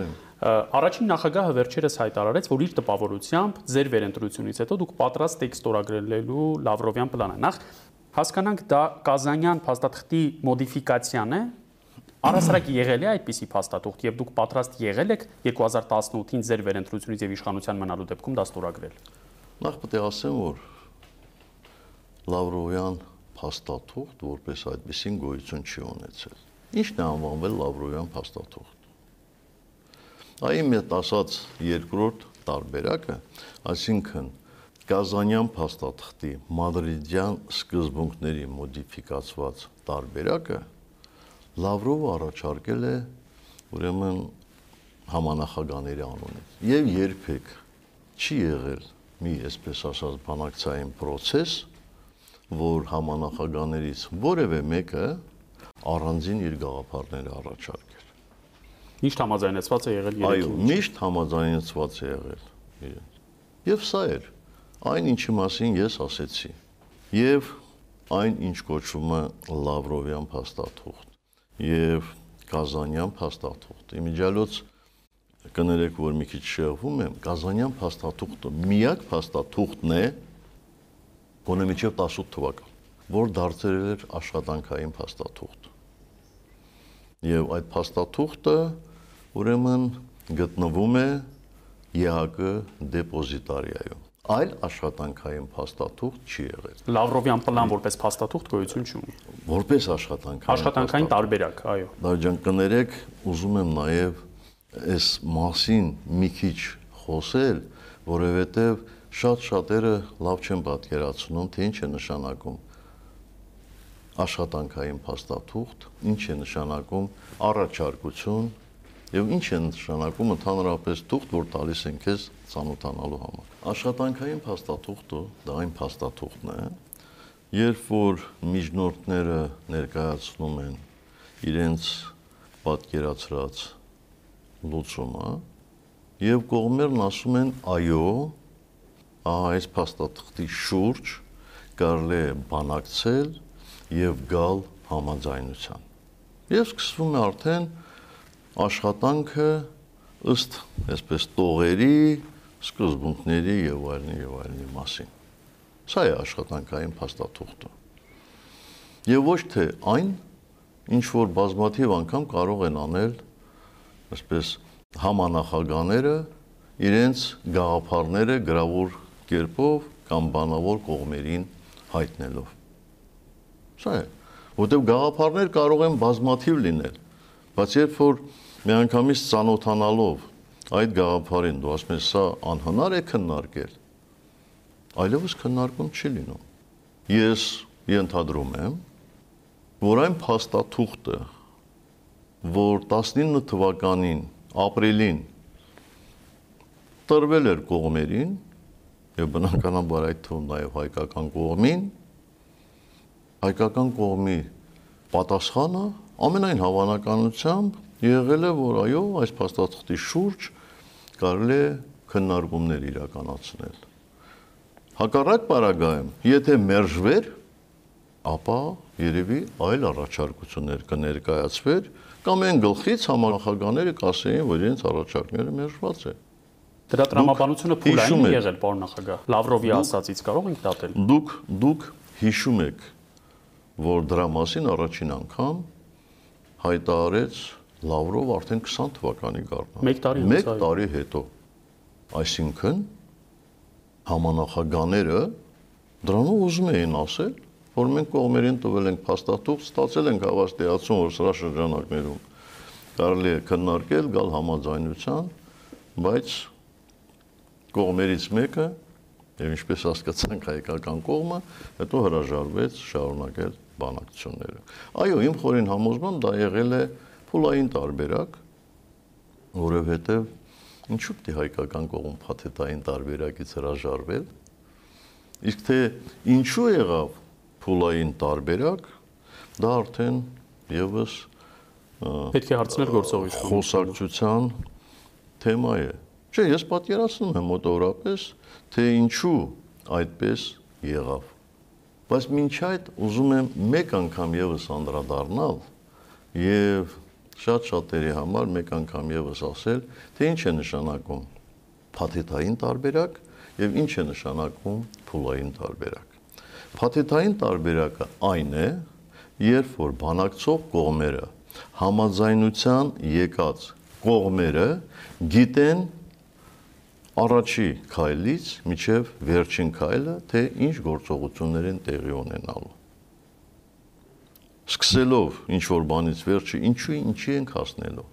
Առաջին նախագահը վերջերս հայտարարեց, որ իր տպավորությամբ ձեր վերընտրությունից հետո դուք պատրաստ եք ստորագրելու Լավրովյան պլանը։ Նախ հասկանանք դա Կազանյան փաստաթղթի մոդիֆիկացիան է, Առասարակ եղել է այդպիսի փաստաթուղթ եւ դուք պատրաստ եղել եք 2018-ին ձեր վերընտրությունից եւ իշխանության մնալու դեպքում դա ստորագրել։ Նախ պետք է ասեմ, որ Լավրովյան փաստաթուղթ որպես այդպեսին գոյություն չի ունեցել։ Ինչն է անվանվել Լավրովյան փաստաթուղթ։ Այն մետ ասած երկրորդ տարբերակը, այսինքն Կազանյան փաստաթղթի մադրիդյան սկզբունքների մոդիֆիկացված տարբերակը Լավրովը առաջարկել է ուրեմն համանախագաների անունից եւ երբեք չի եղել մի, այսպես ասած, բանակցային process, որ համանախագաներից որևէ մեկը առանձին իր գաղափարները առաջարկեր։ Միշտ համաձայնեցված է եղել երեքին։ Այո, միշտ համաձայնեցված է եղել իրենց։ Եվ սա էր այն ինչի մասին ես ասեցի։ Եվ այն ինչ կոչվում է Լավրովյան փաստաթուղթ եւ Կազանյան փաստաթուղթ։ Իմիջիալոց կներեք, որ մի քիչ շեղվում եմ, Կազանյան փաստաթուղթը միակ փաստաթուղթն է, գոնե միջև 18 թվական, որ դարձել էր աշխատանքային փաստաթուղթ։ Եվ այդ փաստաթուղթը ուրեմն գտնվում է ԵՀԿ դեպոզիտարիայում այլ աշխատանքային փաստաթուղթ չի եղել։ Լավրովյան պլան որպես փաստաթուղթ գոյություն չունի։ Որպես աշխատանքային աշխատանքային տարբերակ, այո։ Դաջան կներեք, ուզում եմ նաև այս մասին մի քիչ խոսել, որովհետև շատ շատերը լավ չեն պատկերացնում, թե ինչ է նշանակում աշխատանքային փաստաթուղթ, ինչ է նշանակում առաջարկություն եւ ինչ է նշանակում ընդհանրապես թուղթ, որ տալիս են քեզ ցանոթանալու համար։ Աշխատանքային փաստաթուղթը դա այն փաստաթուղթն է, երբ որ միջնորդները ներկայացնում են իրենց պատկերացրած լուծումը եւ կողմերն ասում են այո, ահա այս փաստաթղթի շուրջ կարելի է բանակցել եւ գալ համաձայնության։ Եվ սկսվում է արդեն աշխատանքը ըստ այսպես տողերի, սկզբունքների եւ այլնի եւ այլնի մասին։ Սա է աշխատանքային փաստաթուղթը։ Եվ ոչ թե այն, ինչ որ բազմաթիվ անգամ կարող են անել այսպես համանախագաները իրենց գաղափարները գրավոր կերպով կամ բանավոր կողմերին հայտնելով։ Սա է, որտեղ գաղափարներ կարող են բազմաթիվ լինել, բայց երբ որ միանգամից ծանոթանալով այդ գաղափարին դու ասում ես սա անհնար է քննարկել, այլևս քննարկում չի լինում։ Ես ենթադրում եմ, որ այն փաստաթուղթը, որ 19 թվականին ապրիլին տրվել էր կողմերին եւ բնականաբար այդ թվում նաեւ հայկական կողմին հայկական կողմի պատասխանը ամենայն հավանականությամբ եղել է որ այո այս փաստաթղթի շուրջ կարելի է քննարկումներ իրականացնել հակառակ պարագայում եթե մերժվեր ապա երևի այլ առաջարկություններ կներկայացվեր կամ այն գլխից համանախագահները կասեին, որ իրենց առաջարկները մերժված է։ Դրա տրամաբանությունը փուլային եղել, պարոն նախագահ։ Լավրովի ասածից կարող ենք դատել։ Դուք դուք հիշում եք, որ դրա մասին առաջին անգամ հայտարարեց Լավրով արդեն 20 թվականի գարնան։ 1 տարի 1 տարի հետո։ Այսինքն համանախագաները դրանով ուզում էին ասել, որ մենք կողմերին տվել ենք փաստաթուղթ, ստացել ենք հավաստիացում, որ սրա շրջանակներում կարելի է քննարկել, գալ համաձայնության, բայց կողմերից մեկը եւ ինչպես հասկացանք հայկական կողմը, հետո հրաժարվեց շարունակել բանակցությունները։ Այո, իմ խորին համոզմամբ դա եղել է փուլային տարբերակ, որովհետեւ ինչու՞ պիտի հայկական կողմ փաթեթային տարբերակից հրաժարվել։ Իսկ թե ինչու եղավ փուլային տարբերակ, դա արդեն եւս պետք է հարցնել գործողի խոսակցության թեմա է։ Չէ, ես պատկերացնում եմ մոտավորապես, թե ինչու այդպես եղավ։ Բայց մինչ այդ ուզում եմ մեկ անգամ եւս անդրադառնալ եւ շատ-շատերի համար մեկ անգամ եւս ասել, թե ինչ է նշանակում փաթեթային տարբերակ եւ ինչ է նշանակում փուլային տարբերակ։ Փաթեթային տարբերակը այն է, երբ որ բանակցող կողմերը համաձայնության եկած կողմերը գիտեն առաջի քայլից միջև վերջին քայլը, թե ինչ գործողություններ են տեղի ունենալու։ Սկսելով ինչ որ բանից վերջը, ինչու ինչի ենք հասնելու։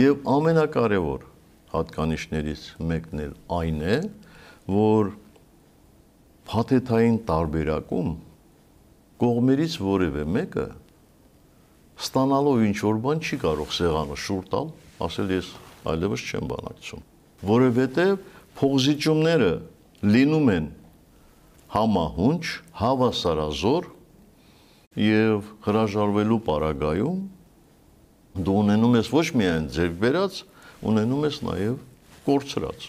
Եվ ամենակարևոր հատկանիշներից մեկն էլ այն է, որ փաթեթային տարբերակում կողմերից որևէ մեկը ստանալով ինչ որ բան չի կարող սեղանը շուր տալ, ասել ես այլևս չեմ բանակցում որովհետև փողզիջումները լինում են համահունչ, հավասարազոր եւ հրաժարվելու պարագայում դու ունենում ես ոչ միայն ձեր վերած, ունենում ես նաեւ կորցրած։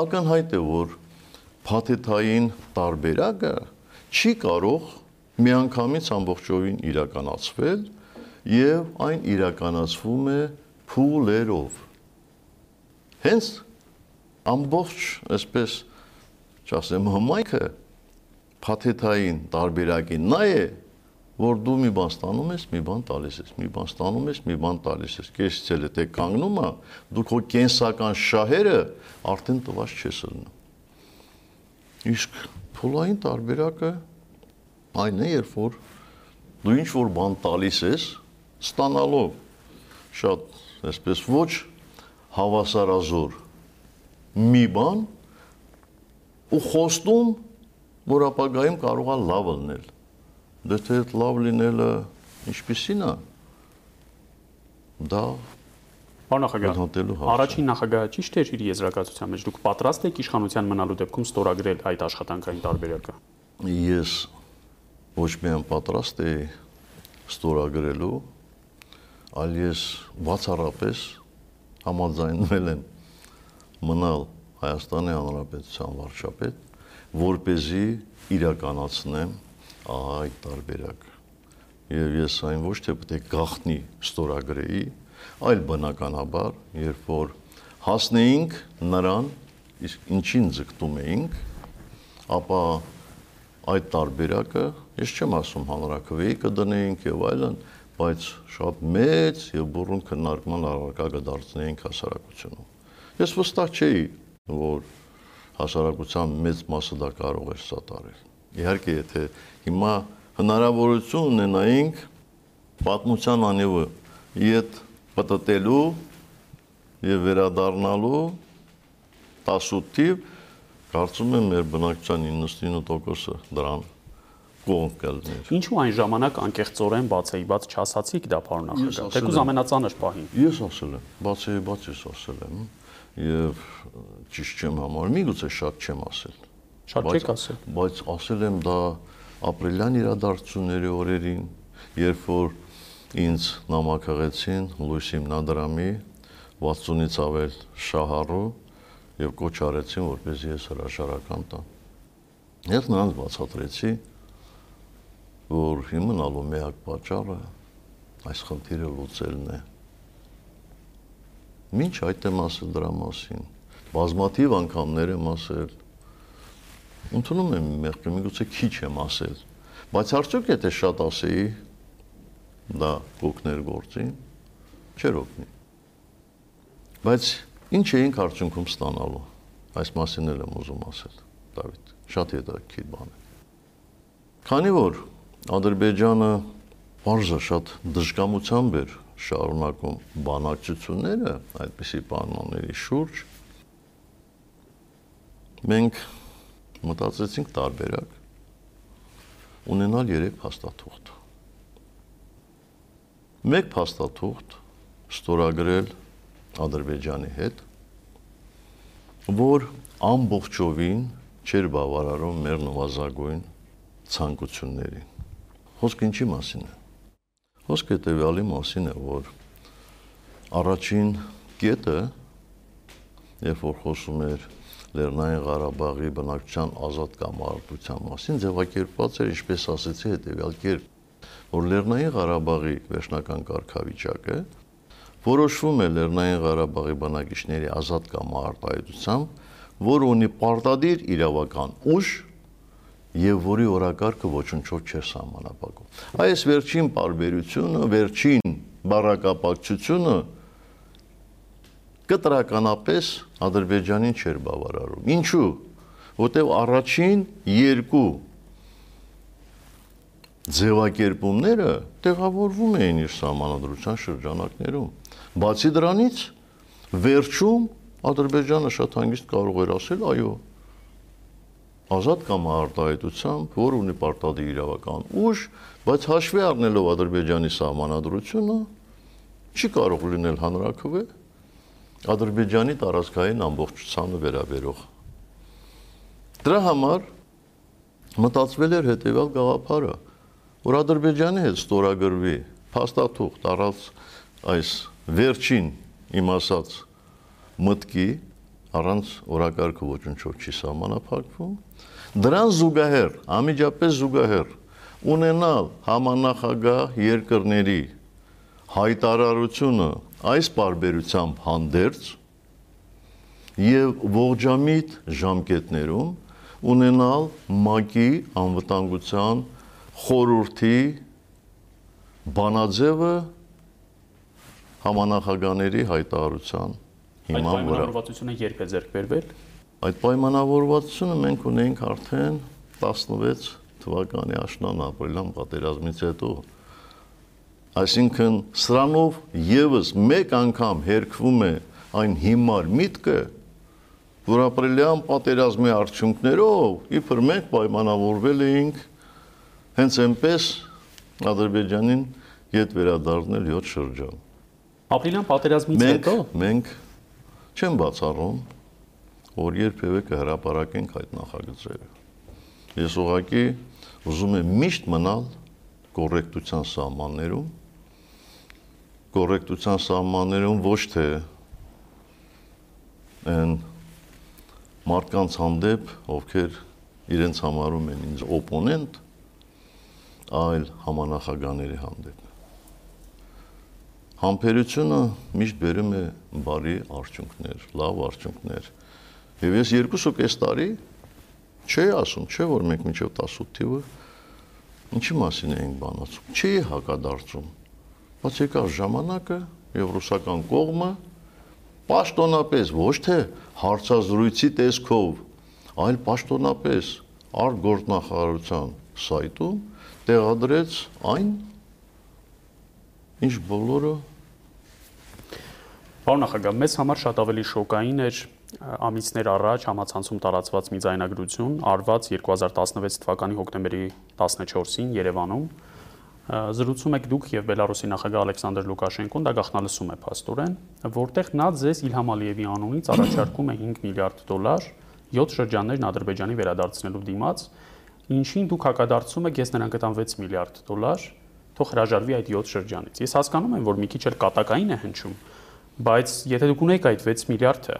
Ակնհայտ է, որ փաթեթային տարբերակը չի կարող միանգամից ամբողջովին իրականացվել եւ այն իրականացվում է փուլերով հենց ամբողջ այսպես չասեմ համայնքը փաթեթային տարբերակի նա է որ դու մի բան ստանում ես, մի բան տալիս ես, մի բան ստանում ես, մի բան տալիս ես։ Կեսից էլ է թե կանգնում է, դու քո կենսական շահերը արդեն տված չես լնում։ Իսկ փոլային տարբերակը այն է, երբ որ դու ինչ որ բան տալիս ես, ստանալով շատ այսպես ոչ հավասարազոր մի բան ու խոստում, որ ապագայում կարող է լավ լինել։ Դե թե այդ լավ լինելը ինչպեսին է։ Դա Պարոն նախագահ, առաջին նախագահը ճիշտ էր իր եզրակացության մեջ։ Դուք պատրաստ եք իշխանության մնալու դեպքում ստորագրել այդ աշխատանքային տարբերակը։ Ես ոչ միայն պատրաստ եի ստորագրելու, այլ ես բացառապես համաձայնվել եմ մնալ Հայաստանի Հանրապետության վարչապետ, որ เป զի իրականացնեմ այդ տարբերակը։ Եվ ես այն ոչ թե պետք է գախնի ստորագրեի, այլ բնականաբար, երբ որ հասնեինք նրան, իսկ ինչին ձգտում էինք, ապա այդ տարբերակը, ես չեմ ասում հանրակրվեի կդնեինք եւ այլն, բայց շատ մեծ եւ բուրըն քննարկման առարկա կդարձնեինք հասարակությունում։ Ես վստահ չէի, որ հասարակության մեծ մասը դա կարող էր սատարել։ Իհարկե, եթե հիմա հնարավորություն ունենայինք պատմության անևը իդ պատտելու եւ վերադառնալու 18 թիվ կարծում եմ մեր բնակչության 99%-ը դրան կողմ կլներ։ Ինչու այն ժամանակ անկեղծորեն բացեի բաց չասացիք դա պարոն նախագահ։ Թեկուզ ամենածանր պահին։ Ես ասել եմ, բացեի բաց ես ասել եմ եւ ճիշտ չեմ համարում, միգուցե շատ չեմ ասել։ Շատ չեք ասել։ Բայց ասել եմ դա ապրիլյան իրադարձությունների օրերին, երբ որ ինձ նամակահեցին Լույս հիմնադրամի 60-ից ավել շահառու եւ կոչ արեցին, որպեսզի ես հրաշարական տամ։ Ես նրանց բացատրեցի, որ հիմնալու միակ պատճառը այս խնդիրը լուծելն է։ Մինչ այդ եմ ասել դրա մասին, բազմաթիվ անգամներ եմ ասել։ Ընդունում եմ մեղքը, միգուցե քիչ եմ ասել, բայց արդյոք եթե շատ ասեի, դա կոկներ գործին, չէր օգնի։ Բայց ինչ էինք արդյունքում ստանալու։ Այս մասին էլ եմ ուզում ասել, Դավիթ։ Շատ հետաքրքիր բան է։ Քանի որ Ադրբեջանը բարձր շատ դժկամությամբ էր շարունակում բանակցությունները այդպիսի պայմանների շուրջ մենք մտածեցինք տարբերակ ունենալ երեք փաստաթուղթ մեկ փաստաթուղթ ստորագրել Ադրբեջանի հետ որ ամբողջովին չէր բավարարում մեր նվազագույն ցանկություններին Խոսքը ինչի մասին է։ Խոսքը տևյալի մասին է, որ առաջին կետը երբ որ խոսում էր Լեռնային Ղարաբաղի բնակչության ազատ կամարտության մասին, ձևակերպված էր, ինչպես ասեցի, հետեւյալ կերպ, որ Լեռնային Ղարաբաղի վերջնական կարգավիճակը որոշվում է Լեռնային Ղարաբաղի բնակիչների ազատ կամարտայնությամբ, որ ունի պարտադիր իրավական ուժ եւ որի օրակարգը ոչնչով չէ սահմանապակում։ Այս վերջին բարբերությունը, վերջին բառակապակցությունը կտրականապես Ադրբեջանին չէր բավարարում։ Ինչու՞։ Որտեւ առաջին երկու ձևակերպումները տեղավորվում էին իր սահմանադրության շրջանակներում։ Բացի դրանից վերջում Ադրբեջանը շատ հանգիստ կարող էր ասել, այո, ազատ կամ արտահայտությամբ, որ ունի պարտադիր իրավական ուժ, բայց հաշվի առնելով Ադրբեջանի սահմանադրությունը, չի կարող լինել հանրակրվե Ադրբեջանի տարածքային ամբողջությանը վերաբերող։ Դրա համար մտածվել էր հետևյալ գաղափարը, որ Ադրբեջանի հետ ստորագրվի փաստաթուղթ առած այս վերջին իմ ասած մտքի առանց օրակարգը ոչնչով չի սահմանափակվում Դրան զուգահեռ, ամիջապես զուգահեռ ունենալ համանախագահ երկրների հայտարարությունը այս բարբերությամբ հանդերձ եւ ողջամիտ ժամկետներում ունենալ ՄԱԿ-ի անվտանգության խորհրդի բանաձևը համանախագահների հայտարարության հիման վրա։ Այդ պայմանավորվածությունը երբ է ձեռք բերվել։ Այդ պայմանավորվածությունը մենք ունենք արդեն 16 թվականի աշնան ապրիլյան պատերազմից հետո։ Այսինքն սրանով եւս մեկ անգամ հերկվում է այն հիմար միտքը, որ ապրիլյան պատերազմի արդյունքներով իբր մենք պայմանավորվել էինք հենց այնպես Ադրբեջանին յետ վերադառնել 7 շրջան։ Ապրիլյան պատերազմից հետո մենք չեմ բացառում որ երբևէ կհրապարակենք այդ նախագծերը։ Ես ուղղակի ուզում եմ միշտ մնալ կոռեկտության սահմաններում, կոռեկտության սահմաններում ոչ թե այն մարդկանց հանդեպ, ովքեր իրենց համարում են ինձ օպոնենտ, այլ համանախագաների հանդեպ։ Համբերությունը միշտ բերում է բարի արդյունքներ, լավ արդյունքներ, Եվ ես երկուսու կես տարի չի ասում, չէ որ մենք միջև 18 թիվը ինչի մասին էինք բանացում։ Չի հակադարձում։ Բայց եկավ ժամանակը եւ ռուսական կողմը պաշտոնապես ոչ թե հարցազրույցի տեսքով, այլ պաշտոնապես արտգործնախարարության սայտում տեղադրեց այն, ինչ բոլորը Պարոն նախագահ, մեզ համար շատ ավելի շոկային էր ամիսներ առաջ համացանցում տարածված մի ձայնագրություն արված 2016 թվականի հոկտեմբերի 14-ին Երևանում զրուցում եք դուք եւ Բելարուսի նախագահ Ալեքսանդր Լուկաշենկոն, դա գախնալսում է փաստորեն, որտեղ նա ձեզ Իլհամ Ալիևի անունից առաջարկում է 5 միլիարդ դոլար 7 շրջաններն Ադրբեջանի վերադարձնելու դիմաց, ինչին դուք հակադարձում եք, ես նրան կտամ 6 միլիարդ դոլար, թող հրաժարվի այդ 7 շրջանից։ Ես հասկանում եմ, որ մի քիչ էլ կատակային է հնչում, բայց եթե դուք ունեիք այդ 6 միլիարդը,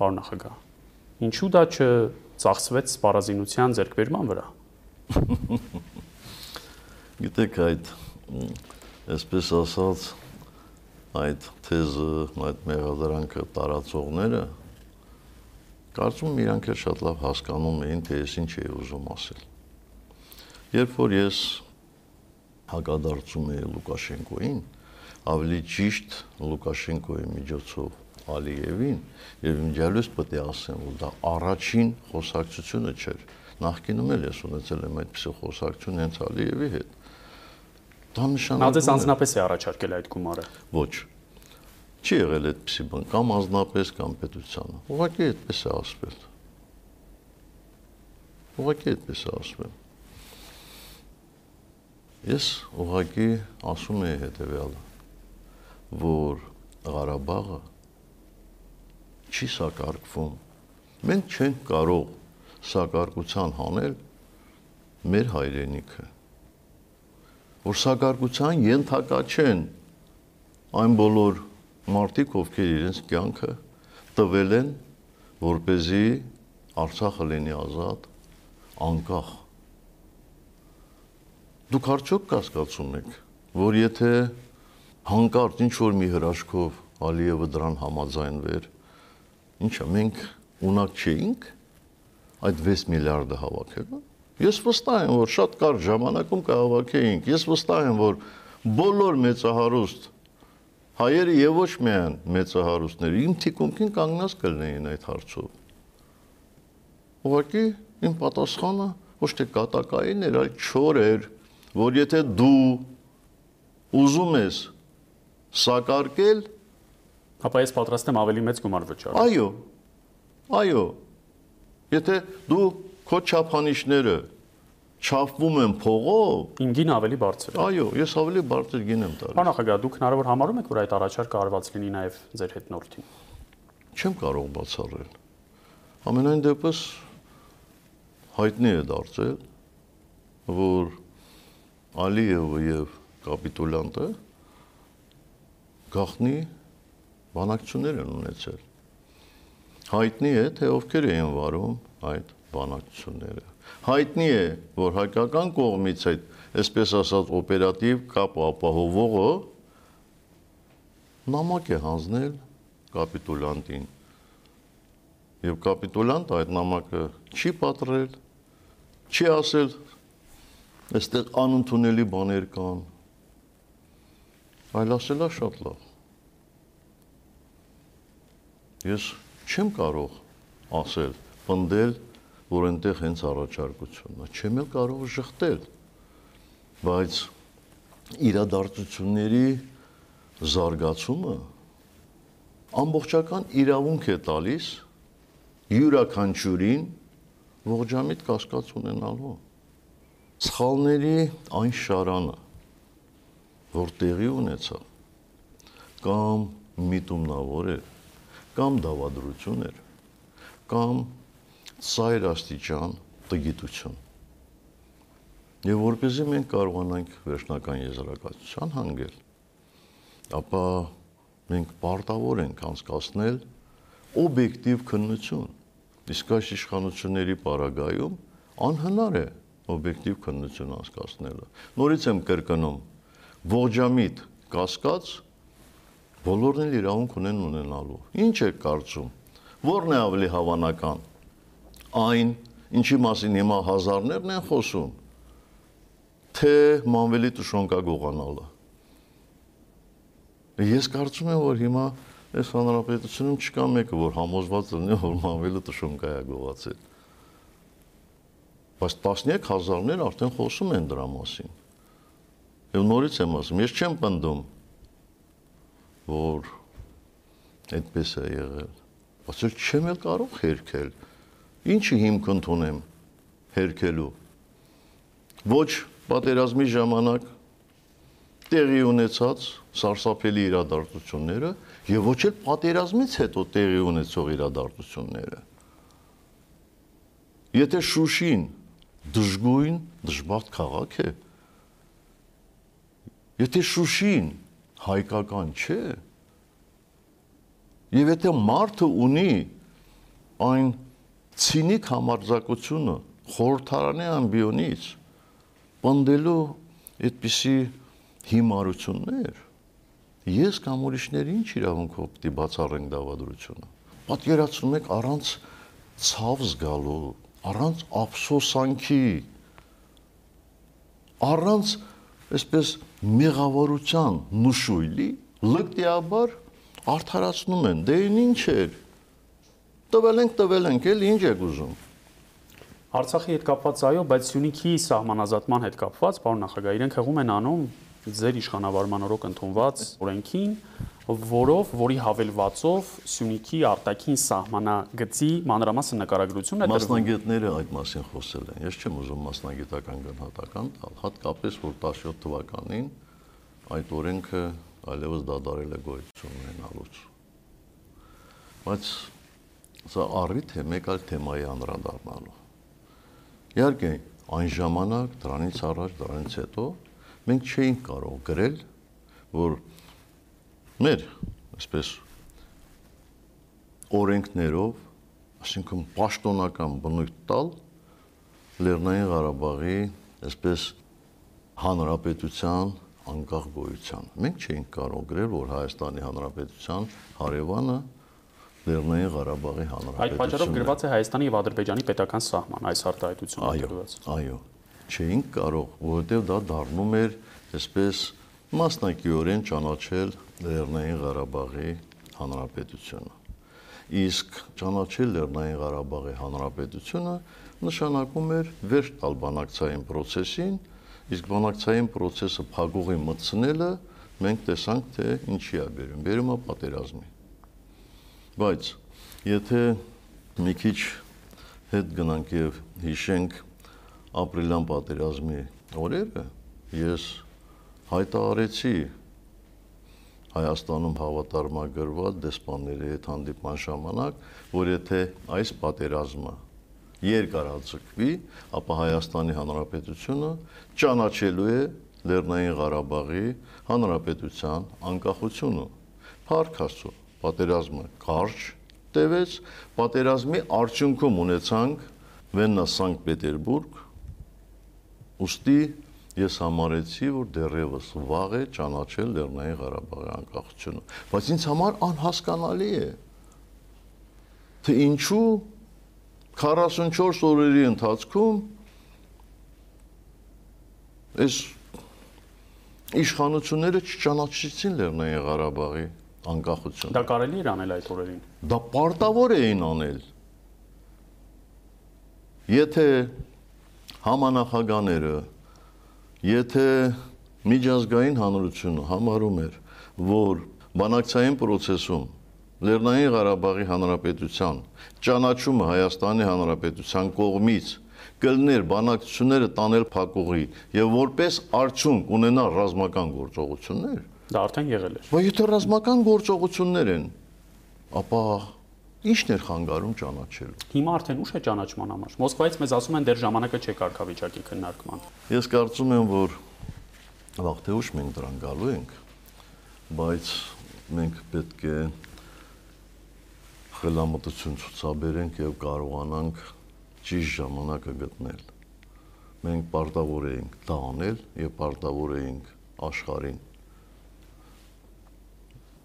պարոն նախագահ։ Ինչու դա չծախսվեց սպառազինության ձեռքբերման վրա։ Գիտեք այդ այսպես ասած այդ թեզը, այդ մեղադրանքը տարածողները կարծում իրանք էլ շատ լավ հասկանում էին, թե ես ինչ էի ուզում ասել։ Երբ որ ես հակադարձում էի Լուկաշենկոին, ավելի ճիշտ Լուկաշենկոյի միջոցով Ալիևին եւ իմջալուց պետք է ասեմ, որ դա առաջին խոսակցությունը չէր։ Նախկինում էլ ես ունեցել եմ այդպիսի խոսակցություն հենց Ալիևի հետ։ Դա նշանակում է Նա ձեզ անձնապես է առաջարկել այդ գումարը։ Ոչ։ Չի եղել այդպիսի բան, կամ անձնապես կամ պետությանը։ Ուղղակի այդպես է ասվել։ Ուղղակի այդպես է ասվել։ Ես ուղղակի ասում եի հետեւյալը, որ Ղարաբաղը չի սակարկվում։ Մենք չենք կարող սակարկության հանել մեր հայրենիքը։ որ սակարկության ենթակա չեն այն բոլոր մարդիկ, ովքեր իրենց կյանքը տվել են, որ เป զի Արցախը լինի ազատ, անկախ։ Դուք արդյոք կասկածում եք, որ եթե հանկարծ ինչ որ մի հրաշքով Ալիևը դրան համաձայնվեր, ինչա մենք ունակ չէինք այդ 6 միլիարդը հավաքելու։ Ես վստահ եմ, որ շատ կարճ ժամանակում կհավաքեինք։ Ես վստահ եմ, որ բոլոր մեծահարուստ հայերը եւ ոչ միայն մեծահարուստները իմ թիկունքին կանգնած կլինեին այդ հարցով։ Ուղղակի իմ պատասխանը ոչ թե կատակային էր, այլ չոր էր, որ եթե դու ուզում ես սակարկել, ապա ես պատրաստ եմ ավելի մեծ գումար վճարել։ Այո։ Այո։ Եթե դու քո չափանիշները չափվում են փողով, իմ գին ավելի բարձր է։ Այո, ես ավելի բարձր գին եմ տալիս։ Պարոն նախագահ, դուք հնարավոր համարում եք, որ այդ առաջարկը արված լինի նաև ձեր հետնորդին։ Չեմ կարող բացառել։ Ամենայն դեպս հայտնի է դարձել, որ Ալիևը եւ կապիտուլյանտը գախնի բանակցություններ են ունեցել։ Հայտնի է, թե ովքեր էին վարում այդ բանակցությունները հայտնի է, որ հայկական կողմից այդ այսպես ասած օպերատիվ կապ ապահովողը նամակ է հանձնել կապիտուլանտին։ Եվ կապիտուլանտը այդ նամակը չի պատրել, չի ասել այստեղ անընդունելի բաներ կան։ Այլ ասելա շատ լավ։ Ես չեմ կարող ասել, պնդել որ այնտեղ հենց առաջարկությունն է։ Չեմ էլ կարող շղթել, բայց իրադարձությունների զարգացումը ամբողջական իրավունք է տալիս յուրաքանչյուրին ողջամիտ կասկած ունենալու սխալների այն շարանը որ տեղի ունեցավ կամ միտումնավոր էր կամ դավադրություն էր կամ սայր աստիճան տգիտություն։ Եվ որպեսզի մենք կարողանանք վերջնական եզրակացության հանգել, ապա մենք պարտավոր ենք անցկացնել օբյեկտիվ քննություն։ Իսկ այս իշխանությունների պարագայում անհնար է օբյեկտիվ քննություն անցկացնելը։ Նորից եմ կրկնում, ողջամիտ կասկած բոլորն էլ իրավունք ունեն ունենալու։ Ինչ է կարծում։ Որն է ավելի հավանական այն, ինչի մասին հիմա հազարներն են խոսում, թե մանվելի տշոնկա գողանալը։ Ես կարծում եմ, որ հիմա այս հանրապետությունում չկա մեկը, որ համոզված լինի, որ մանվելի տշոնկա է գողացել։ Բայց տասնյակ հազարներ արդեն խոսում են դրա մասին։ Եվ նորից եմ ասում, ես չեմ պնդում, որ այդպես է եղել։ Բայց ես չեմ էլ կարող հերքել Ինչի հիմք ընդունեմ հերքելու։ Ոչ պատերազմի ժամանակ տեղի ունեցած սարսափելի իրադարձությունները եւ ոչ էլ պատերազմից հետո տեղի ունեցող իրադարձությունները։ Եթե Շուշին դժգույն, դժբախտ քաղաք է, եթե Շուշին հայկական չէ, եւ եթե մարդը ունի այն ցինիկ համարձակությունը խորհրդարանի ամբիոնից պնդելու այդպիսի հիմարություններ ես կամ ուրիշները ինչ իրավունքով պիտի բացառենք դավադրությունը պատկերացնում եք առանց ցավ զգալու առանց ափսոսանքի առանց այսպես մեղավորության նշույլի լկտիաբար արդարացնում են դե ինչ էր տվել ենք, տվել ենք, էլ ինչ եք ուզում։ Արցախի հետ կապված այո, բայց Սյունիքի սահմանազատման հետ կապված, պարոն նախագահ, իրենք հղում են անում ձեր իշխանավարման օրոք ընդունված օրենքին, որով, որի հավելվածով Սյունիքի արտաքին սահմանագծի մանրամասն նկարագրությունն է տրվում։ Մասնագետները այդ մասին խոսել են։ Ես չեմ ուզում մասնագիտական գնահատական տալ, հատկապես որ 17 թվականին այդ օրենքը այլևս դադարել է գոյություն ունենալուց։ Բայց Սա առիթ է մեկ այլ թեմայի անդրադառնալու։ Իհարկե, այն ժամանակ, դրանից առաջ, դրանից հետո մենք չէինք կարող գրել, որ մեր, այսպես օրենքներով, այսինքն պաշտոնական բնույթ տալ Լեռնային Ղարաբաղի, այսպես հանրապետության անկախ գոյության։ Մենք չէինք կարող գրել, որ Հայաստանի Հանրապետության հարևանը Լեռնային Ղարաբաղի Հանրապետությունն է։ Այդ պատճառով գրված է Հայաստանի եւ Ադրբեջանի պետական սահման այս արտահայտությունը Այո, գրված։ այո։ Չէինք կարող, որովհետև դա դառնում էր այսպես մասնակիորեն ճանաչել Լեռնային Ղարաբաղի Հանրապետությունը։ Իսկ ճանաչել Լեռնային Ղարաբաղի Հանրապետությունը նշանակում էր վերջ տալ բանակցային process-ին, իսկ բանակցային process-ը փակուղի մտցնելը մենք տեսանք, թե ինչի է բերում։ Բերում է պատերազմի։ Բայց եթե մի քիչ հետ գնանք եւ հիշենք ապրիլյան պատերազմի օրերը, ես հայտարարեցի Հայաստանում հավատարմագրված դեսպանների հետ հանդիպման ժամանակ, որ եթե այս պատերազմը երկարաձգվի, ապա Հայաստանի Հանրապետությունը ճանաչելու է Լեռնային Ղարաբաղի Հանրապետության անկախությունը։ Փառք Աստծո, պատերազմը կարճ տևեց, պատերազմի արդյունքում ունեցանք Վեննա Սանկտ Պետերբուրգ, ուստի ես համարեցի, որ դեռևս վաղ է ճանաչել Լեռնային Ղարաբաղի անկախությունը, բայց ինձ համար անհասկանալի է, թե ինչու 44 օրերի ընթացքում այս իշխանությունները չճանաչեցին Լեռնային Ղարաբաղի անկախությունը։ Դա կարելի էր անել այդ օրերին։ Դա պարտավոր էին անել։ Եթե համանախագաները Եթե միջազգային հանրությունը համարում էր, որ բանակցային process-ում Լեռնային Ղարաբաղի Հանրապետության ճանաչումը Հայաստանի Հանրապետության կողմից կլներ բանակցությունները տանել փակուղի եւ որպես արդյունք ունենալ ռազմական գործողություններ, Դա արդեն եղել էր։ բայց եթե ռազմական գործողություններ են, ապա ի՞նչն էր խանգարում ճանաչելու։ Հիմա արդեն ուշ է ճանաչման համար։ Մոսկվայից մեզ ասում են դեռ ժամանակը չէ կարգավիճակի քննարկման։ Ես կարծում եմ, որ վաղ թե ուշ մենք դրան գալու ենք, բայց մենք պետք է խելամտություն ցուցաբերենք եւ կարողանանք ճիշտ ժամանակը գտնել։ Մենք պարտավոր էինք դա անել եւ պարտավոր էինք աշխարհին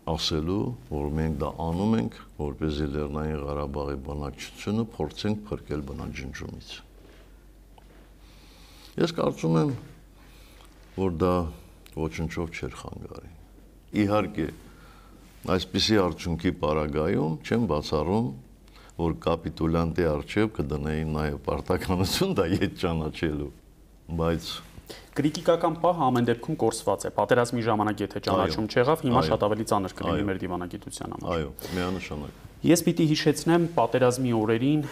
ասելու, որ մենք դա անում ենք, որպեսզի Լեռնային Ղարաբաղի բնակչությունը փորձենք փրկել բնաջնջումից։ Ես կարծում եմ, որ դա ոչնչով չէր խանգարի։ Իհարկե, այսպիսի արդյունքի պարագայում չեմ բացառում, որ կապիտուլյանտի արչև կդնեին նաև պարտականություն դա իդ ճանաչելու, բայց Կրիտիկական պահը ամեն դեպքում կորսված է։ Պատերազմի ժամանակ եթե ճանաչում չեղավ, հիմա շատ ավելի ծանր կլինի մեր դիվանագիտության համար։ այո, միանշանակ։ Ես պիտի հիշեցնեմ պատերազմի օրերին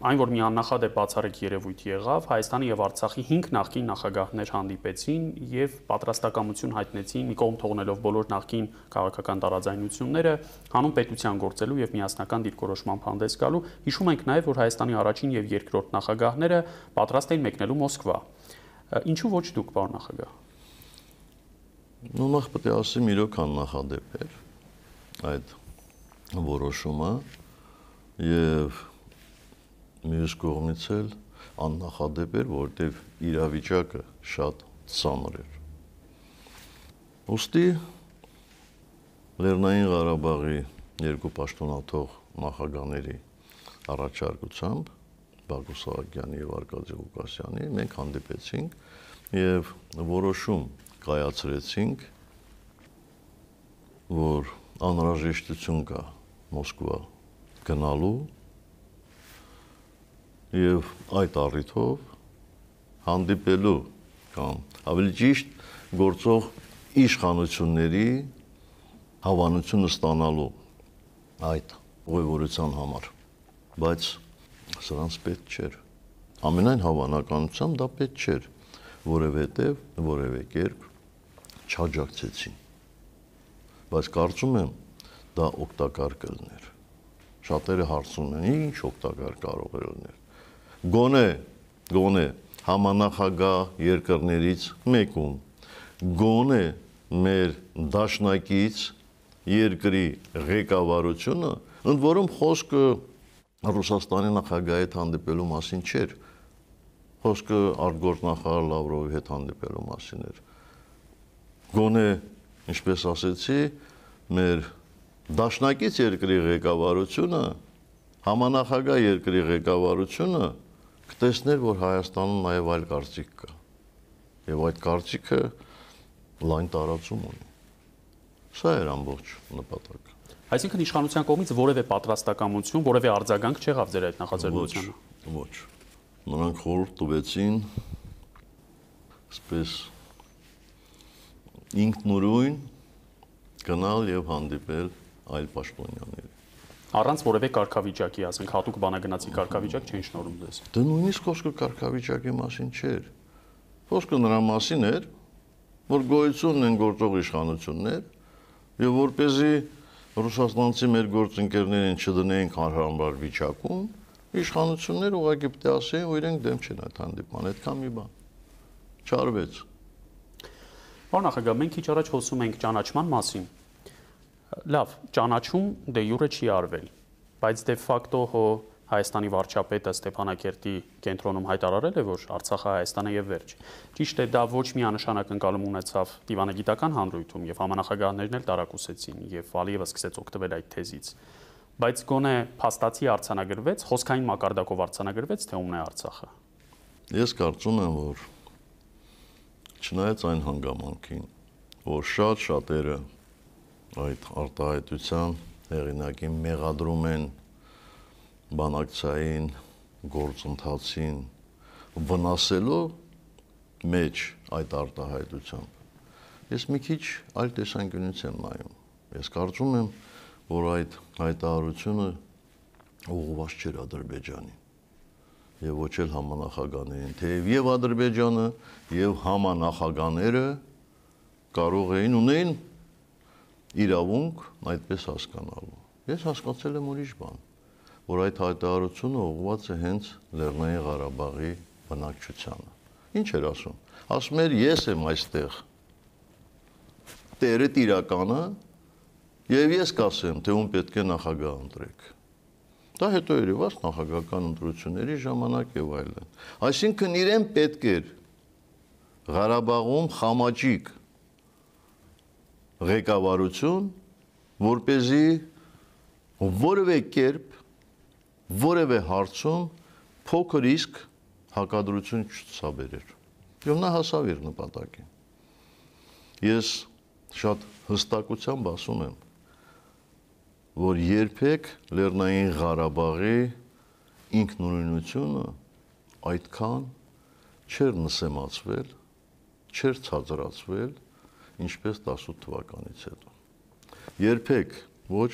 այն որ մի աննախադեպ բացառիկ երևույթ եղավ, Հայաստանի եւ Արցախի 5 նախկին նախագահներ հանդիպեցին եւ պատրաստակամություն հայտնեցին մի կողմ թողնելով բոլոր նախկին քաղաքական տարաձայնությունները, հանուն պետության գործելու եւ միասնական դիրքորոշման հանդես գալու։ Հիշում ենք նաեւ, որ Հայաստանի առաջին եւ երկրորդ նախագահները պատրաստ էին մեկնելու Մոսկվա։ Ինչու ոչ դուք, պարոն նախագահ։ Ну նախ պետք է ասեմ իրոք աննախադեպ էր այդ որոշումը եւ մյուս կողմից էլ աննախադեպ էր, որտեվ իրավիճակը շատ ծանր էր։ Ոստի Լեռնային Ղարաբաղի երկու պաշտոնաթող նախագահների առաջարկությամբ Բակո Սահակյանի եւ Արկադի Ղուկասյանի մենք հանդիպեցինք եւ որոշում կայացրեցինք, որ անհրաժեշտություն կա Մոսկվա գնալու եւ այդ առիթով հանդիպելու կամ ավելի ճիշտ գործող իշխանությունների հավանությունը ստանալու այդ ուղևորության համար բայց սրանց պետք չէր։ Ամենայն հավանականությամբ դա պետք չէր, որևէտև որևէ կերպ չաջակցեցին։ Բայց կարծում եմ դա օգտակար կլներ։ Շատերը հարցում են, ինչ օգտակար կարող է լինել։ Գոնե, գոնե համանախագահ երկրներից մեկում գոնե մեր դաշնակից երկրի ղեկավարությունը, ընդ որում խոսքը Ռուսաստանի նախագահի հետ հանդիպելու մասին չէր, խոսքը արտգործնախարար Լավրովի հետ հանդիպելու մասին էր։ Գոնե, ինչպես ասեցի, մեր դաշնակից երկրի ղեկավարությունը, համանախագահ երկրի ղեկավարությունը կտեսներ, որ Հայաստանում նաև այլ կարծիք կա։ Եվ այդ կարծիքը լայն տարածում ունի։ Սա էր ամբողջ նպատակը։ Այսինքն իշխանության կողմից որևէ պատրաստակամություն, որևէ արձագանք չեղավ ձեր այդ նախաձեռնությանը։ Ոչ, ոչ։ Նրանք խորհուրդ տվեցին այսպես ինքնուրույն գնալ եւ հանդիպել այլ պաշտոնյաների առանց որևէ կարգավիճակի, ասենք հատուկ բանագնացի կարգավիճակ չէին շնորհում դες։ Դե նույնիսկ խոսքը կարգավիճակի մասին չէր։ Խոսքը նրա մասին էր, որ գոյությունն են գործող իշխանություններ եւ որ เป զի ռուսաստանցի մեր գործընկերներին չդնեին հարհարամբար վիճակում, իշխանությունները ուղղակի պետք է ասեին, որ իրենք դեմ չեն այդ հանդիպման, այդքան մի բան։ Չարվեց։ Պարոն նախագահ, մենք քիչ առաջ խոսում ենք ճանաչման մասին։ Լավ, ճանաչում դե յուրը չի արվել, բայց դե ֆակտո հո Հայաստանի վարչապետը Ստեփանակերտի կենտրոնում հայտարարել է, որ Արցախը Հայաստանը եւ վերջ։ Ճիշտ է, դա ոչ միանշանակ ընկալում ունեցավ դիվանագիտական հանրույթում եւ համանախագահներն էլ տարակուսեցին եւ Ալիևը սկսեց օգտվել այդ թեզից բայց գոնե փաստացի արցանագրվեց, խոսքային մակարդակով արցանագրվեց, թե ումն է Արցախը։ Ես կարծում եմ, որ չնայած այն հանգամանքին, որ շատ շատերը այդ արտահայտության հեղինակին մեղադրում են բանակցային գործընթացին վնասելու մեջ այդ արտահայտությամբ ես մի քիչ այլ տեսանկյունից եմ նայում ես կարծում եմ որ այդ հայտարարությունը ուղղված չէր Ադրբեջանին եւ ոչ էլ համանախագաներին, թեև եւ Ադրբեջանը եւ համանախագաները կարող էին ունեին իրավունք այդպես հասկանալու։ Ես հասկացել եմ ուրիշ բան, որ այդ հայտարարությունը ուղղված է հենց Լեռնային Ղարաբաղի բնակչությանը։ Ինչ էր ասում։ Ասում էր ես եմ այստեղ տերը տիրականը Եվ ես կասեմ, թե ում պետք է նախագահ ընտրեք։ Դա հետո երևաց նախագահական ընտրությունների ժամանակ եւ այլն։ Այսինքն իրեն պետք էր Ղարաբաղում խամաճիկ ղեկավարություն, որ เป զի որևէ կերպ որևէ հարցում փոքր իսկ հակադրություն չցաբերեր։ Եվ նա հասավ իր նպատակին։ Ես շատ հստակությամբ ասում եմ, որ երբեք Լեռնային Ղարաբաղի ինքնուրույնությունը այդքան չէր նսեմացվել, չէր ցածրացվել, ինչպես 18 թվականից հետո։ Երբեք ոչ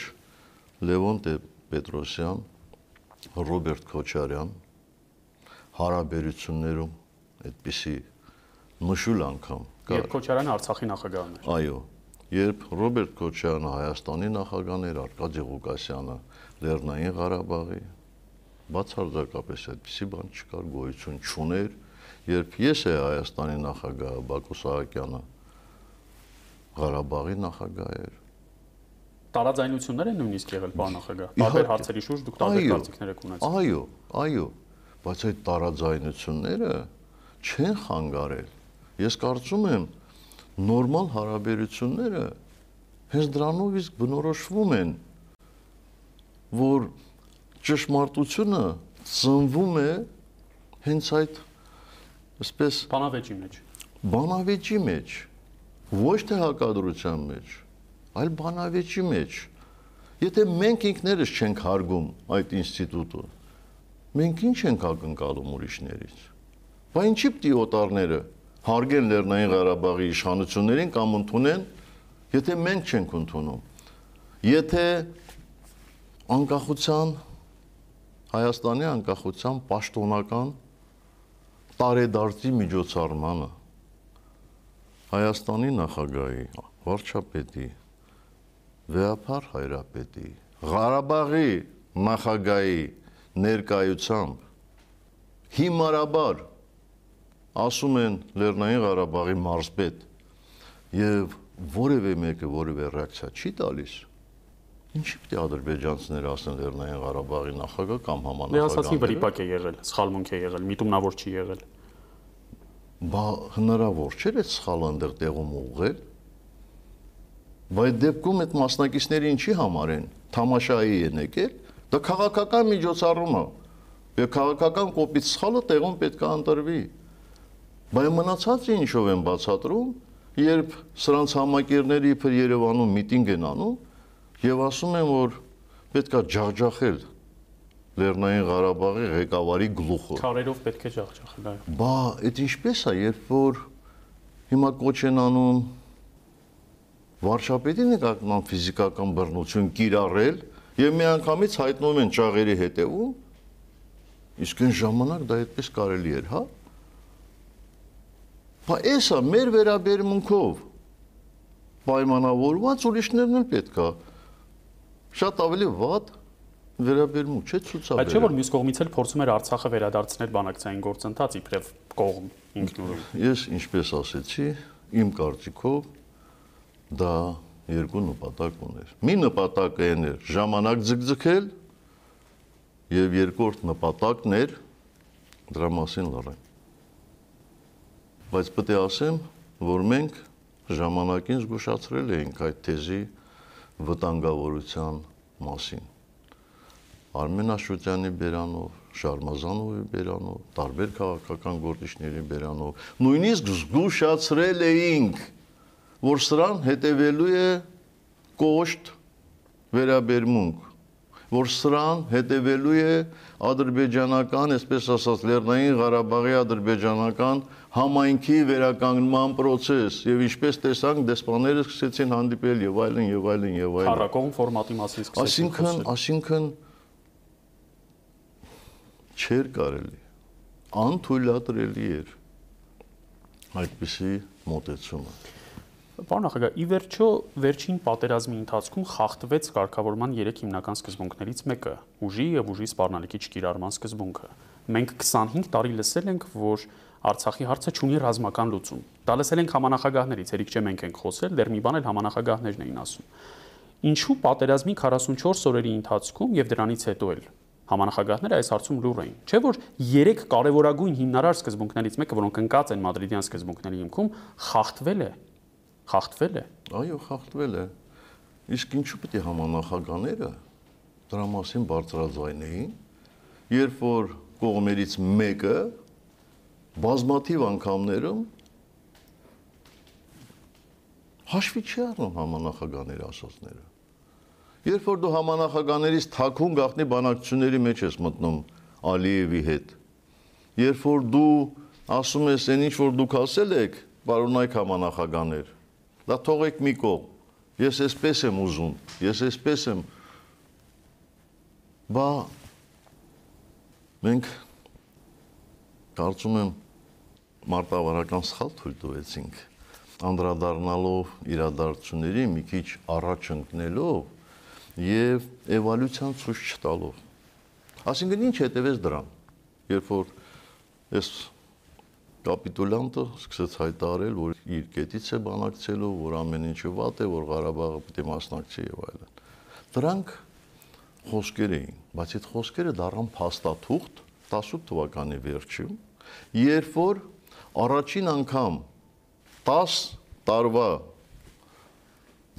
Լևոն Պետրոսյան, Ռոբերտ Քոչարյան հարաբերություններում այդպիսի մշուլ անգամ կար։ Երբ Քոչարյանը Արցախի նախագահն էր։ Այո, երբ Ռոբերտ Քոչյանը Հայաստանի նախագահն էր, Արկադի Ղուկասյանը Լեռնային Ղարաբաղի, բացարձակապես այդպեսի բան չկար, գոյություն չուներ, երբ ես է Հայաստանի նախագահը Բակո Սահակյանը Ղարաբաղի նախագահ էր տարաձայնություններ են նույնիսկ եղել բան նախագահ։ Տարբեր հարցերի շուրջ դուք տարբեր կարծիքներ եք ունեցել։ Այո, այո, բայց այդ տարաձայնությունները չեն խանգարել։ Ես կարծում եմ, նորմալ հարաբերությունները հենց դրանով իսկ բնորոշվում են, որ ճշմարտությունը ծնվում է հենց այդ այսպես բանավեճի մեջ։ Բանավեճի մեջ, ոչ թե հակադրության մեջ, այլ բանավեճի մեջ։ Եթե մենք ինքներս չենք հարգում այդ ինստիտուտը, մենք ինչ ենք ակնկալում ուրիշներից։ Բա ինչի՞ պիտի օտարները հարգեն Լեռնային Ղարաբաղի իշխանություններին կամ ընդունեն, եթե մենք չենք ընդունում։ Եթե անկախության Հայաստանի անկախության պաշտոնական տարեդարձի միջոցառմանը Հայաստանի նախագահի, վարչապետի, վեապար հայրապետի, Ղարաբաղի նախագահի ներկայությամբ հիմարաբար ասում են Լեռնային Ղարաբաղի մարզպետ եւ որևէ մեկը որևէ ռեակցիա չի տալիս, ինչի՞ է ադրբեջանցիները ասեն Լեռնային Ղարաբաղի նախագահ կամ համանախագահ։ վրիպակ է եղել, սխալմունք է եղել, միտումնավոր չի եղել։ Բա հնարավոր չէ՞ այդ սխալը այնտեղ տեղում ուղղել։ Բայց դեպքում այդ մասնակիցները ինչի համար են թամաշայի են եկել, դա քաղաքական միջոցառում է։ Եվ քաղաքական կոպիտ սխալը տեղում պետք է ընտրվի։ Բայց մնացածը ինչով են բացատրում, երբ սրանց համակերների իբր Երևանում միտինգ են անում եւ ասում են, որ պետքա ջախջախել Լեռնային Ղարաբաղի ղեկավարի գլուխը։ Քարերով պետք է ջախջախել, այո։ Բա այդ ինչպես է, երբ որ հիմա կոչ են անում վարչապետի նկատմամբ ֆիզիկական բռնություն կիրառել եւ միանգամից հայտնում են ճաղերի հետևում, իսկ այն ժամանակ դա այդպես կարելի էր, հա։ Բա էսա մեր վերաբերմունքով պայմանավորված ուրիշներն էլ պետքա շատ ավելի վատ վերաբերմունք չէ ցուցաբերել։ չէ որ մյուս կողմից էլ փորձում էր Արցախը վերադարձնել բանակցային գործընթաց իբրև կողմ ինքնուրույն։ Ես ինչպես ասեցի, իմ կարծիքով դա երկու նպատակ ուներ։ Մի նպատակը այն էր ժամանակ ձգձգել եւ երկրորդ նպատակն էր դրա մասին լռել։ Բայց պետք է ասեմ, որ մենք ժամանակին զգուշացրել էինք այդ թեզի վտանգավորության մասին։ Արմեն Աշոտյանի բերանով, Շարմազանովի բերանով, տարբեր քաղաքական գործիչների բերանով, նույնիսկ զգուշացրել էինք, որ սրան հետևելու է կոշտ վերաբերմունք, որ սրան հետևելու է ադրբեջանական, այսպես ասած, Լեռնային Ղարաբաղի ադրբեջանական համայնքի վերականգնման process եւ ինչպես տեսանք դեսպանները սկսեցին հանդիպել եւ այլն եւ այլն եւ այլն։ Քարակողմ ֆորմատի մասին սկսեցին Այսինքն, այսինքն չէր կարելի անթույլատրելի էր այդպիսի մոտեցումը։ Պարոն նախագահ, ի վերջո վերջին պատերազմի ընթացքում խախտվեց կարգավորման 3 հիմնական սկզբունքներից մեկը՝ ուժի եւ ուժի սպառնալիքի չկիրառման սկզբունքը։ Մենք 25 տարի լսել ենք, որ Արցախի հարցը ունի ռազմական լուծում։ Դա լսել ենք համանախագահներից, երիք չէ մենք ենք խոսել, դեռ մի բան էլ համանախագահներն էին ասում։ Ինչու պատերազմի 44 օրերի ընթացքում եւ դրանից հետո էլ համանախագահները այս հարցում լուր էին։ Չէ՞ որ 3 կարևորագույն հիմնարար սկզբունքներից մեկը, որոնք ընկած են մադրիդյան սկզբունքների հիմքում, խախտվել է։ Խախտվել է։ Այո, խախտվել է։ Իսկ ինչու պետք է համանախագաները դրա մասին բարձրաձայնեին, երբ որ կողմերից մեկը բազմաթիվ անգամներում հաշվի չի առնում համանախագաների ասածները։ Երբ որ դու համանախագաներից թաքուն գախնի բանակցությունների մեջ ես մտնում Ալիևի հետ, երբ որ դու ասում ես այն ինչ որ դուք ասել եք, բարոնայք համանախագաներ, դա թողեք մի կողմ։ Ես էսպես եմ ուզում, ես էսպես եմ։ Բա մենք կարծում եմ մարտավարական սխալ թույլ տվեցինք անդրադառնալով իրադարձությունների մի քիչ առաջ ընկնելով եւ էվոլյուցիան ցույց չտալով։ Այսինքն ինչ հետևեց դրան, երբ որ այս կապիտուլյանտը սկսեց հայտարարել, որ իր կետից է բանակցելու, որ ամեն ինչը վատ է, որ Ղարաբաղը է մասնակցի եւ այլն։ Դրանք խոսքեր էին, բայց այդ խոսքերը դառան փաստաթուղթ 18 թվականի վերջում, երբ որ առաջին անգամ 10 տարվա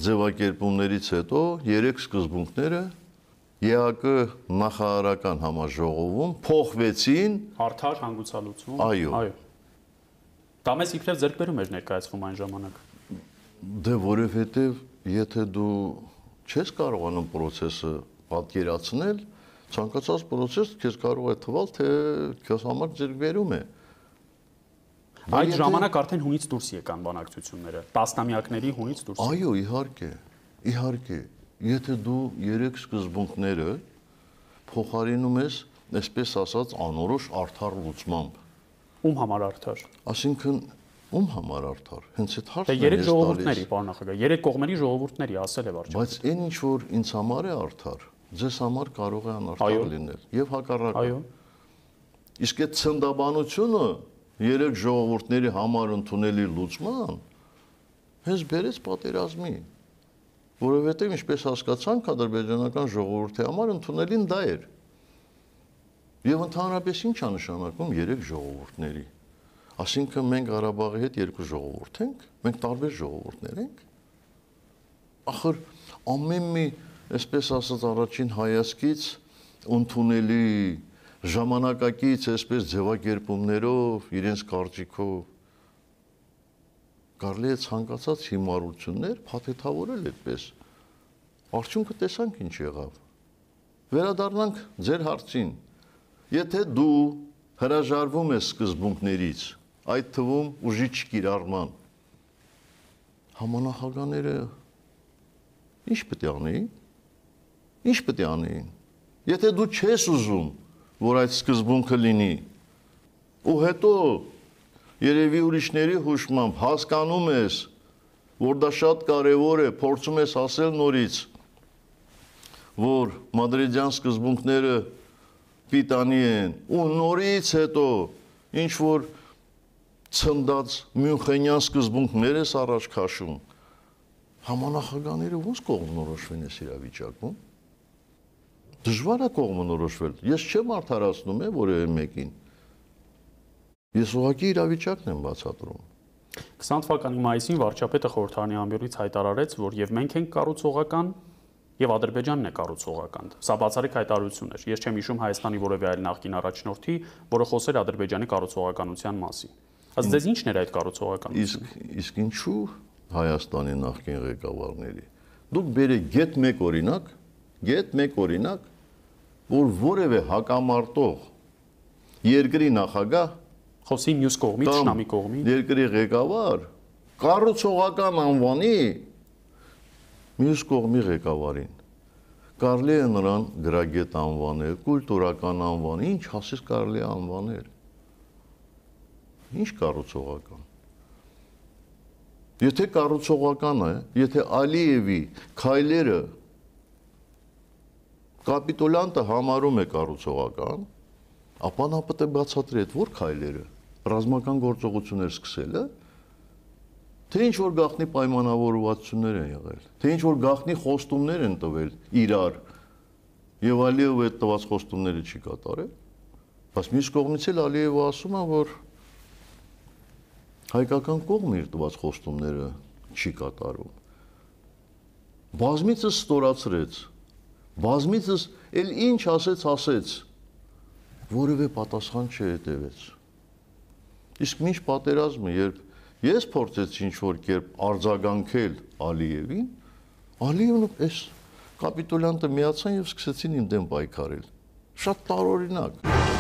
ձևակերպումներից հետո երեք սկզբունքները ԵԱԿ նախարարական համաժողովում փոխվեցին Արդար հանգուցալուծում։ Այո։ Այո։ Դա մեզ իբրև ձեռքբերում էր ներկայացվում այն ժամանակ։ Դե որովհետև եթե դու չես կարողանում process-ը պատկերացնել, ցանկացած process քեզ կարող է թվալ, թե քեզ համար ձեռքբերում է։ Այդ ժամանակ արդեն հունից դուրս եկան բանակցությունները։ Տասնամյակների հունից դուրս։ Այո, իհարկե։ Իհարկե։ Եթե դու երեք սկզբունքները փոխարինում ես, այսպես ասած, անորոշ արդար լուծմամբ, Ում համար արդար։ ասինքն ում համար արդար։ Հենց այդ Դե հարցն եմ երեք ես ժողովուրդների, պարոն նախագահ, երեք կողմերի ժողովուրդների ասել է վարչապետը։ Բայց այն ինչ որ ինձ համար է արդար, ձեզ համար կարող է անարդար լինել եւ հակառակը։ Այո։ Իսկ այդ ցնդաբանությունը երեք ժողովուրդների համար ընդունելի լուծման հենց բերեց պատերազմի որովհետև ինչպես հասկացանք ադրբեջանական ժողովրդի համար ընդունելին դա էր եւ ընդհանրապես ինչ է նշանակում երեք ժողովուրդների ասինքն մենք Ղարաբաղի հետ երկու ժողովուրդ ենք մենք տարբեր ժողովուրդներ ենք ախր ամեն մի այսպես ասած առաջին հայացքից ընդունելի ժամանակակից այսպես ձևակերպումներով իրենց կարծիքով կարելի է ցանկացած հիմարություններ փաթեթավորել այդպես։ Արդյունքը տեսանք ինչ եղավ։ Վերադառնանք ձեր հարցին։ Եթե դու հրաժարվում ես սկզբունքներից, այդ թվում ուժի չկիրառման, համանախագաները ինչ պետք է անեին։ Ինչ պետք է անեին։ Եթե դու չես ուզում, որ այդ սկզբունքը լինի, ու հետո երևի ուրիշների հուշմամբ հասկանում ես, որ դա շատ կարևոր է, փորձում ես ասել նորից, որ մադրիդյան սկզբունքները պիտանի են ու նորից հետո ինչ որ ցնդած Մյունխենյան սկզբունքներ ես առաջ քաշում համանախագաները ոնց կողմնորոշվեն այս իրավիճակում դժվար է կողմնորոշվել ես չեմ արդարացնում եմ որևէ մեկին Ես ուղղակի իրավիճակն եմ բացատրում։ 20 թվականի մայիսին վարչապետը խորհրդարանի ամբյուրից հայտարարեց, որ եւ մենք ենք կառուցողական եւ Ադրբեջանն է կառուցողական։ Սա բացառիկ հայտարարություն էր։ Ես չեմ հիշում Հայաստանի որևէ այլ նախկին առաջնորդի, որը խոսեր Ադրբեջանի կառուցողականության մասին։ Ըստ ձեզ ի՞նչն էր այդ կառուցողականությունը։ Իսկ իսկ ինչու Հայաստանի նախկին ղեկավարների։ Դուք բերեք գետ մեկ օրինակ, գետ մեկ օրինակ, որ որևէ հակամարտող երկրի նախագահ Խոսի մյուս կողմից, շնամի կողմի։ Երկրի ղեկավար կառուցողական անվանի մյուս կողմի ղեկավարին կարելի է նրան գրագետ անվանել, կուլտուրական անվան, ինչ հասես կարելի է անվանել։ Ինչ կառուցողական։ Եթե կառուցողական է, եթե Ալիևի քայլերը կապիտոլյանտը համարում է կառուցողական, ապա նա պետք է բացատրի այդ որ քայլերը ռազմական գործողություններ սկսելը, թե ինչ որ գախնի պայմանավորվածություններ են եղել, թե ինչ որ գախնի խոստումներ են տվել իրար եւ Ալիևը այդ տված խոստումները չի կատարել, բայց մյուս կողմից էլ Ալիևը ասում է, որ հայկական կողմը իր տված խոստումները չի կատարում։ Բազմիցս ստորացրեց, բազմիցս էլ ինչ ասեց, ասեց, որևէ պատասխան չհետևեց։ Իսկ ինչ պատերազմը, երբ ես փորձեցի ինչ որ կերպ արձագանքել Ալիևին, Ալիևը այս կապիտոլյանտը միացան եւ սկսեցին իմ դեմ պայքարել։ Շատ տարօրինակ։